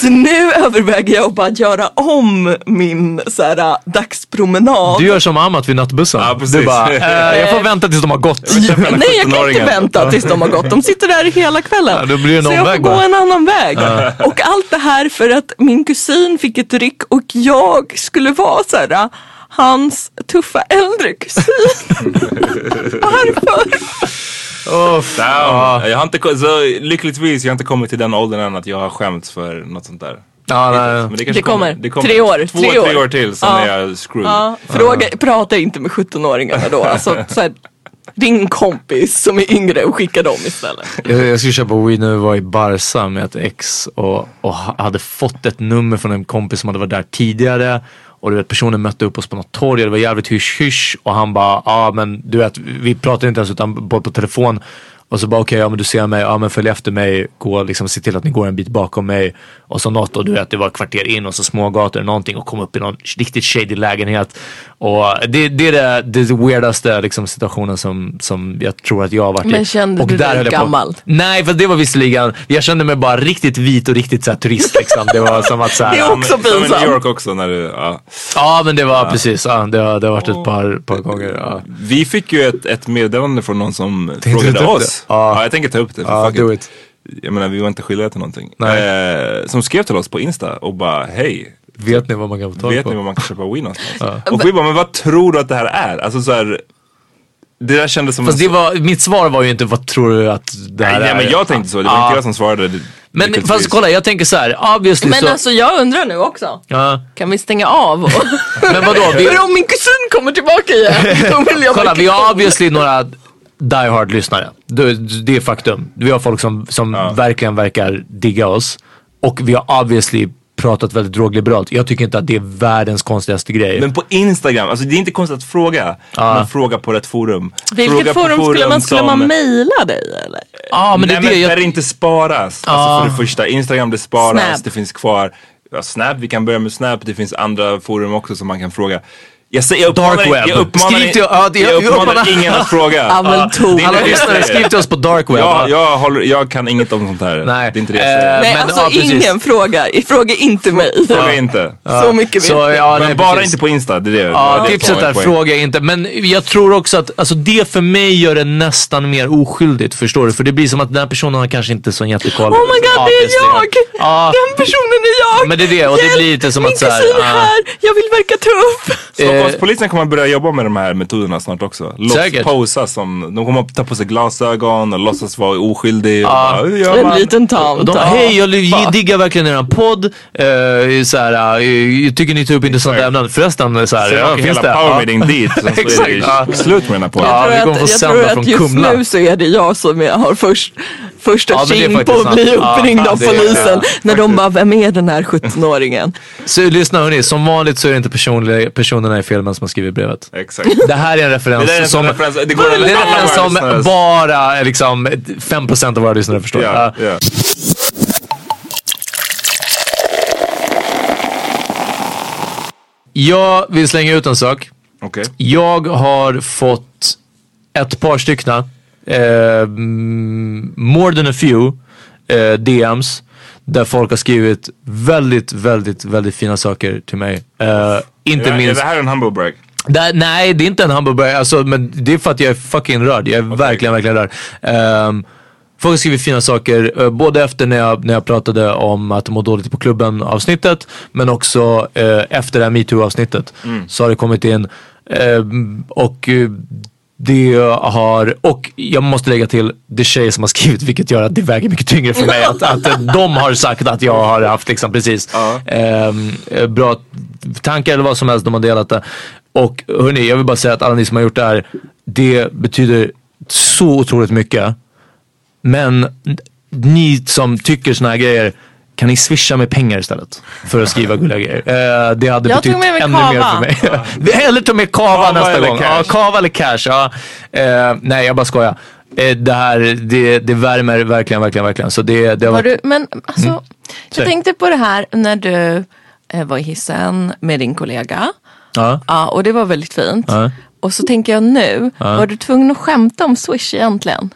så nu överväger jag att bara göra om min så här, äh, dagspromenad. Du gör som Amat vid nattbussen. Ja, du bara, eh, <laughs> jag får vänta tills de har gått. Nej jag kan inte 17-åringen. vänta tills de har gått. De sitter där hela kvällen. Ja, blir så jag får gå bara. en annan väg. Och allt det här för att min kusin fick ett ryck och jag skulle vara så här, hans tuffa äldre kusin. <laughs> Varför? Damn. Jag har inte, så, lyckligtvis jag har inte kommit till den åldern än att jag har skämts för något sånt där. Ja, nej. Men kanske Det kommer. Det kommer. Tre år. Två, Tre tre år. år, till sen Ja. är jag screwed. Ja, fråga, prata inte med 17-åringarna då. Alltså, så här, ring kompis som är yngre och skicka dem istället. Jag, jag skulle köpa weed när vi var i Barca med ett ex och, och ha- hade fått ett nummer från en kompis som hade varit där tidigare. Och du vet personen mötte upp oss på något torg och det var jävligt hysch hysch och han bara, ja men du vet vi pratade inte ens utan bara på telefon. Och så bara okej, ja men du ser mig, ja men följ efter mig, gå liksom se till att ni går en bit bakom mig. Och så något och du vet det var kvarter in och så smågator eller någonting och kom upp i någon riktigt shady lägenhet. Och det, det är det, det weirdaste liksom, situationen som, som jag tror att jag har varit i. Men kände och du dig på- gammal? Nej, för det var visserligen, jag kände mig bara riktigt vit och riktigt så här, turist liksom. Det var som att så här, Det är Ja, också men- som i New pinsamt. York också när du, ja. Ja men det var precis, ja, det, har, det har varit ett par, par gånger. Ja. Vi fick ju ett, ett meddelande från någon som du frågade oss. det? Ja. Ja. jag tänker ta upp det. för fuck do it. it. Jag menar vi var inte skyldiga till någonting. Nej. Eh, som skrev till oss på Insta och bara hej. Vet ni vad man kan få tag Vet på? ni var man kan köpa weed någonstans? Och vi bara, men vad tror du att det här är? Alltså så här, det där kändes som Fast det var, mitt svar var ju inte vad tror du att det här nej, nej är? men jag tänkte så, det var inte jag som svarade. Det- Men fast kolla, jag tänker så här, obviously Men så... alltså jag undrar nu också. ja. Kan vi stänga av? Och Men vadå? Vi, För om min kusin kommer tillbaka igen, då vill jag kolla, vi har obviously några die hard lyssnare. Det, det är faktum. Vi har folk som, som verkligen verkar digga oss. Och vi har obviously pratat väldigt drogliberalt. Jag tycker inte att det är världens konstigaste grej. Men på Instagram, alltså det är inte konstigt att fråga. Ja. Men fråga på rätt forum. Vilket fråga på forum skulle man, skulle som- man mejla dig eller? Ja, men det Nej är men det jag... där det inte sparas. Ja. Alltså för det första, Instagram det sparas, Snap. det finns kvar. Ja, Snap, vi kan börja med Snap, det finns andra forum också som man kan fråga. Jag, säger, jag uppmanar, Dark web. jag uppmanar, Skriv till- ja, det- jag jag uppmanar uppmanar- ingen att fråga. <laughs> Ja, Tor. Alla jag lyssnare, säger. <laughs> skriv till oss på dark web. Jag, jag, håller, jag kan inget om sånt här. Nej. Det är inte det jag säger. Eh, Nej, men, alltså ja, ingen fråga. Fråga inte mig. Fråga inte. Så mycket vet Så, jag. ja, Men nej, bara precis. inte på Insta. Det är det. Ja, det tipset är fråga inte. Men jag tror också att alltså, det för mig gör det nästan mer oskyldigt. Förstår du? För det blir som att den här personen har kanske inte så jättekoll. Oh my god, det är jag! Ja. Den personen är jag! Men det är det och det blir lite som Min att så här, kusin är ah. här, jag vill verka tuff. Stockholmspolisen kommer börja jobba med de här metoderna snart också. Säkert. posa som, de kommer att ta på sig glasögon och låtsas vara oskyldig. Och Ja. bara, "Hur gör En man?" liten tant. de, hej jag diggar verkligen eran podd. Uh, så här, uh, jag tycker ni tar upp intressanta ämnen. Förresten, så här, Sen ja, finns hela det? power meeting dit. Så <laughs> Exakt, slut med den här podden. Ja, vi Jag kommer få tror att, jag sända tror från att just Kumla. nu så är det jag som är, har först, första Ja, tjing på att bli sant. Ja, uppringd av polisen. ja, när de bara, vem är den här 17-åringen? Så lyssna hörni, som vanligt så är det inte personliga, personerna i filmen som har skrivit brevet. Exakt. <laughs> Det här är en referens Det är en som, referens. Det går det är en som bara liksom 5% av våra lyssnare förstår. Ja, Ja. ja. Jag vill slänga ut en sak. Okej. Jag har fått ett par styckna, eh, more than a few eh, DMs där folk har skrivit väldigt, väldigt, väldigt fina saker till mig. Eh, inte Är, är minst... det här en humble brag? Det, nej, det är inte en hamburgare. Alltså, men det är för att jag är fucking rörd. Jag är verkligen, verkligen rörd. Um, folk har skrivit fina saker, eh, både efter när jag, när jag pratade om att må dåligt på klubben avsnittet, men också eh, efter det här metoo avsnittet. Så har det kommit in. Ehm, och eh, det har, och jag måste lägga till, det är tjejer som har skrivit vilket gör att det väger mycket tyngre för mig. <laughs> Att, att de har sagt att jag har haft liksom precis eh, bra tankar eller vad som helst, de har delat det. Och hörni, jag vill bara säga att alla ni som har gjort det här, det betyder så otroligt mycket. Men ni som tycker såna här grejer, kan ni swisha med pengar istället? För att skriva gulliga grejer. Eh, det hade Jag betytt ännu kava. mer för mig. <laughs> Hellre ta med kava, Kava nästa eller gång. cash? Ja, kava eller cash. Ja. Eh, nej, jag bara skojar. Eh, det här, det, det värmer verkligen, verkligen, verkligen. Så det, det har Var varit... du, men alltså, Mm. jag Säg. tänkte på det här när du eh, var i hissen med din kollega. Ja. Ja, och det var väldigt fint. Ja. Och så tänker jag nu, var du tvungen att skämta om Swish egentligen?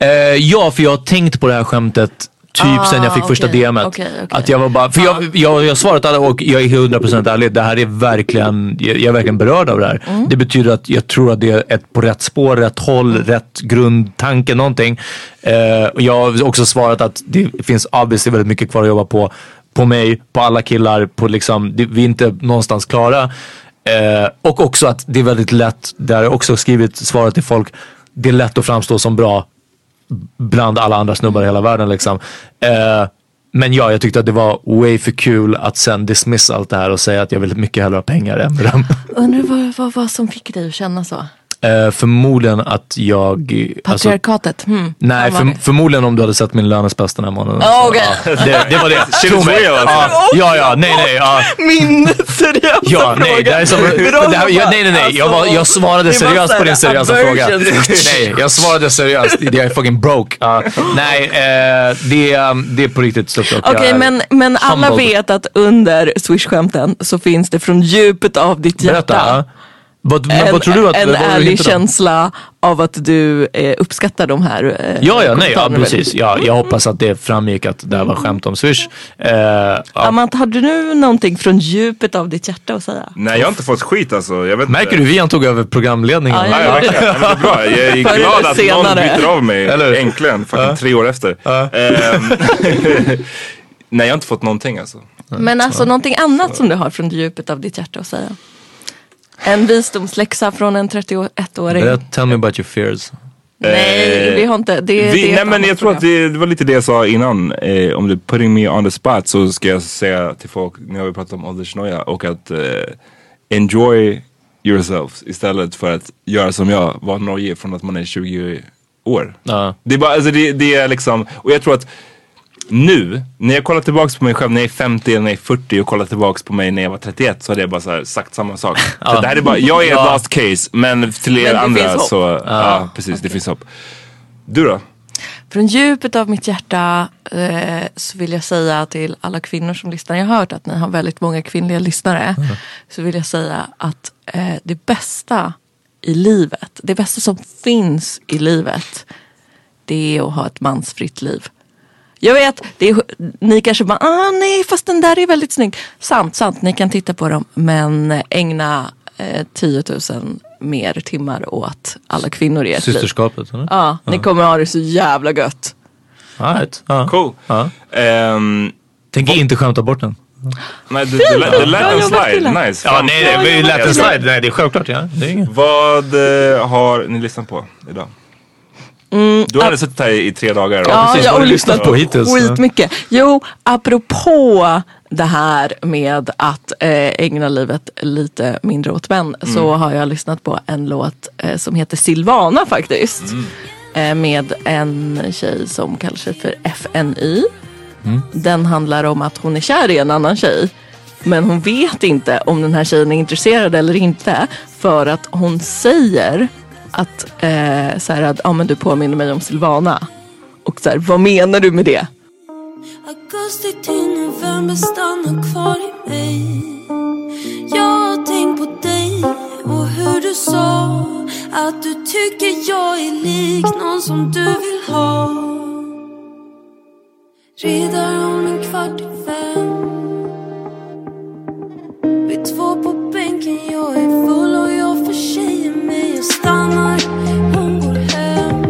Eh, ja, för jag har tänkt på det här skämtet typ Ah, sen jag fick första okej, DMet. okej, okej. Att jag var bara, för jag, jag, jag svarat alla och jag är 100% ärlig. Det här är verkligen, jag, jag är verkligen berörd av det här. Mm. Det betyder att jag tror att det är ett på rätt spår, rätt håll, rätt grundtanke, någonting. Eh, jag har också svarat att det finns obviously väldigt mycket kvar att jobba på. På mig, på alla killar, på liksom, det, vi är inte någonstans klara. Eh, och också att det är väldigt lätt, där har jag också skrivit svaret till folk, det är lätt att framstå som bra bland alla andra snubbar i hela världen liksom. Eh, men ja, jag tyckte att det var way för kul att sen dismissa allt det här och säga att jag vill mycket hellre ha pengar än beröm. Undrar vad, vad, vad som fick dig att känna så? Eh, förmodligen att jag... Alltså, Patriarkatet? hmm. nej, för, det? förmodligen om du hade sett min lönespest den här månaden. Ja, Så, okej. ja, det, det var det. <laughs> Tro mig. alltså. Ja, ja, ja, nej, nej. Ja. Min seriösa Ja, fråga. nej, det här är som, det här, ja, nej, nej, nej. Jag, var, jag svarade det var seriöst så på din seriösa fråga. <laughs> Nej, jag svarade seriöst. Jag är fucking broke. Ja. nej, eh, det, är- det är på riktigt stort. Okej, jag är men, men alla vet att under Swish-skämten så finns det från djupet av ditt hjärta Berätta. Ja. Vad, men en, vad tror du att... en ärlig känsla av att du eh, uppskattar de här eh, Ja, ja, nej, ja, precis. Ja, jag hoppas att det framgick att det här var skämt om Swish. Eh, ja. Amanda, har du nu någonting från djupet av ditt hjärta att säga? Nej, jag har inte fått skit alltså. Jag vet Märker inte. du, vi tog över programledningen. Ja, Ja, ja. Ja, men det är bra. Jag är glad eller att senare. någon byter av mig. Eller? Äntligen. Fucking tre år efter. Ehm, <laughs> Nej, jag har inte fått någonting alltså. Men alltså någonting annat som du har från djupet av ditt hjärta att säga? En visdomsläxa från en 31-åring? Berätta, Tell me about your fears. Nej, Eh, vi har inte. Det, Vi, det nej men jag tror att det, det var lite det jag sa innan. Eh, om du putting me on the spot så ska jag säga till folk, nu har vi pratat om åldersnoja och att eh, enjoy yourselves istället för att göra som jag, vara nojig från att man är 20 år. Ja. Det är bara, alltså det, det är liksom, och jag tror att nu, när jag kollar tillbaks på mig själv när jag är 50 eller när jag är 40 och kollar tillbaks på mig när jag var 31 så hade jag bara så här sagt samma sak. <laughs> Så det här är bara, jag är Ja. last case men till er Men andra så, ja. precis det finns hopp. Du då? Från djupet av mitt hjärta eh, så vill jag säga till alla kvinnor som lyssnar. Jag har hört att ni har väldigt många kvinnliga lyssnare. Så vill jag säga att eh, det bästa i livet, det bästa som finns i livet, det är att ha ett mansfritt liv. Jag vet, det är, ni kanske bara, ah, nej fast den där är väldigt snygg. Sant, sant, ni kan titta på dem men ägna eh, 10 000 mer timmar åt alla kvinnor i ert liv. Systerskapet eller? Ja, ni kommer ha det så jävla gött. All right. ja. Cool. Ja. Ehm, Tänker inte skämta bort den. nej, det, det, lät- det lät en slide. Nice. Ja, nej, ju lätt en slide. Nej, det är självklart. Ja. Det är inget. Vad eh, har ni lyssnat på idag? Du har ändå suttit här i, tre dagar. Ja, precis. jag har lyssnat på hittills? Skitmycket. Jo, apropå det här med att eh, ägna livet lite mindre åt män så har jag lyssnat på en låt eh, som heter Silvana faktiskt. Eh, med en tjej som kallar sig för FNY. Den handlar om att hon är kär i en annan tjej. Men hon vet inte om den här tjejen är intresserad eller inte. För att hon säger att, eh, så här, att ah, men du påminner mig om Silvana. Och så här, vad menar du med det? Augusti till november stannar kvar i mig Jag har tänkt på dig och hur du sa Att du tycker jag är lik någon som du vill ha Redan om en kvart i fem Vi två på bänken, jag är full och jag för tjejer med Jag stannar, hon går hem.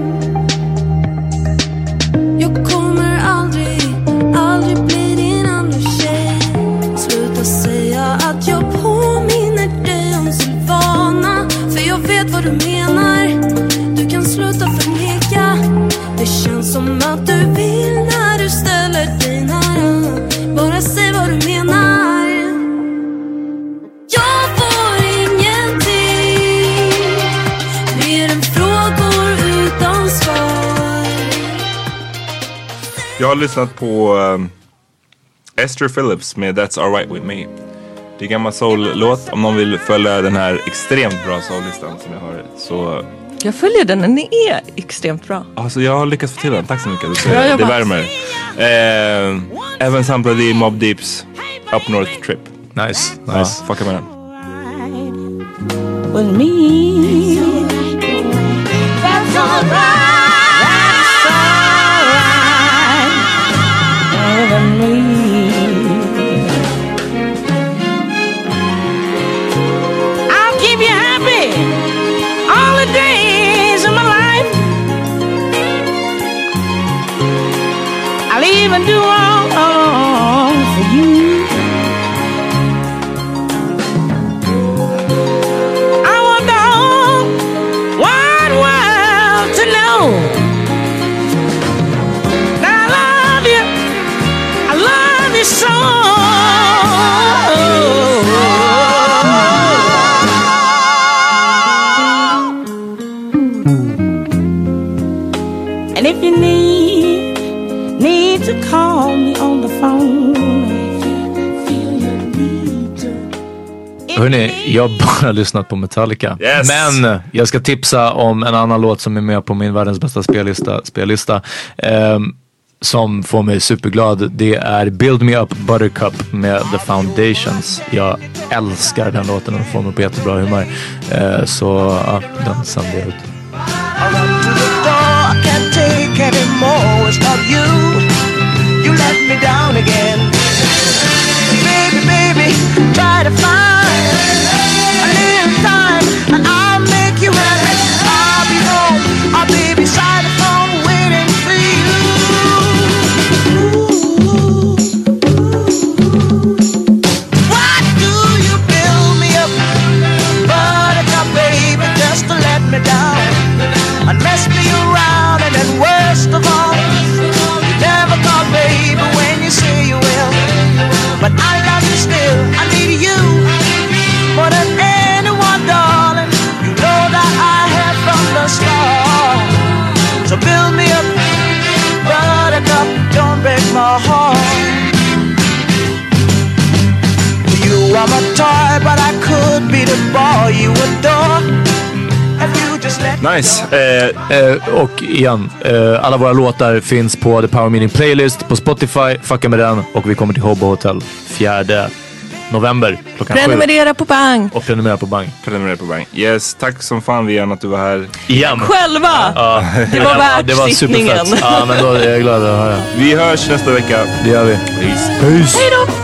Jag kommer aldrig, aldrig bli din andra tjej. Sluta säga att jag påminner dig om Silvana För jag vet vad du menar. Du kan sluta förneka. Det känns som att du Jag har lyssnat på um, Esther Phillips med That's Alright With Me. Det är en gammal soul-låt. Om någon vill följa den här extremt bra soul-listan som jag har så... Jag följer den, den är extremt bra. Alltså jag har lyckats få till den. Tack så mycket. Det, det jobbat. värmer. Eh, även samplade i Mob Deeps Up North Trip. Nice, Ja, nice. fucka med den. with me. That's alright. Even do all, the days of my life. I leave and do all to Hörrni, jag har bara <laughs> lyssnat på Metallica. Yes. Men jag ska tipsa om en annan låt som är med på min världens bästa spellista. spellista ehm, som får mig superglad. Det är Build Me Up Buttercup med The Foundations. Jag älskar den låten. Den får mig på jättebra humör. Eh, så ja, den sänder jag ut. Nice. Eh, Eh, och igen, eh, alla våra låtar finns på The Power Meeting Playlist på Spotify. Fucka med den. Och vi kommer till Hobo Hotel 4 november klockan sju. Prenumerera på Bang. Och prenumerera på Bang. prenumerera på Bang. Yes, tack som fan Vian att du var här. Igen. Själva! Ja. Det var <laughs> värt Det var superfett. Ja, men då är jag glad att höra. Vi hörs nästa vecka. Det gör vi. Peace. Peace. Hej då!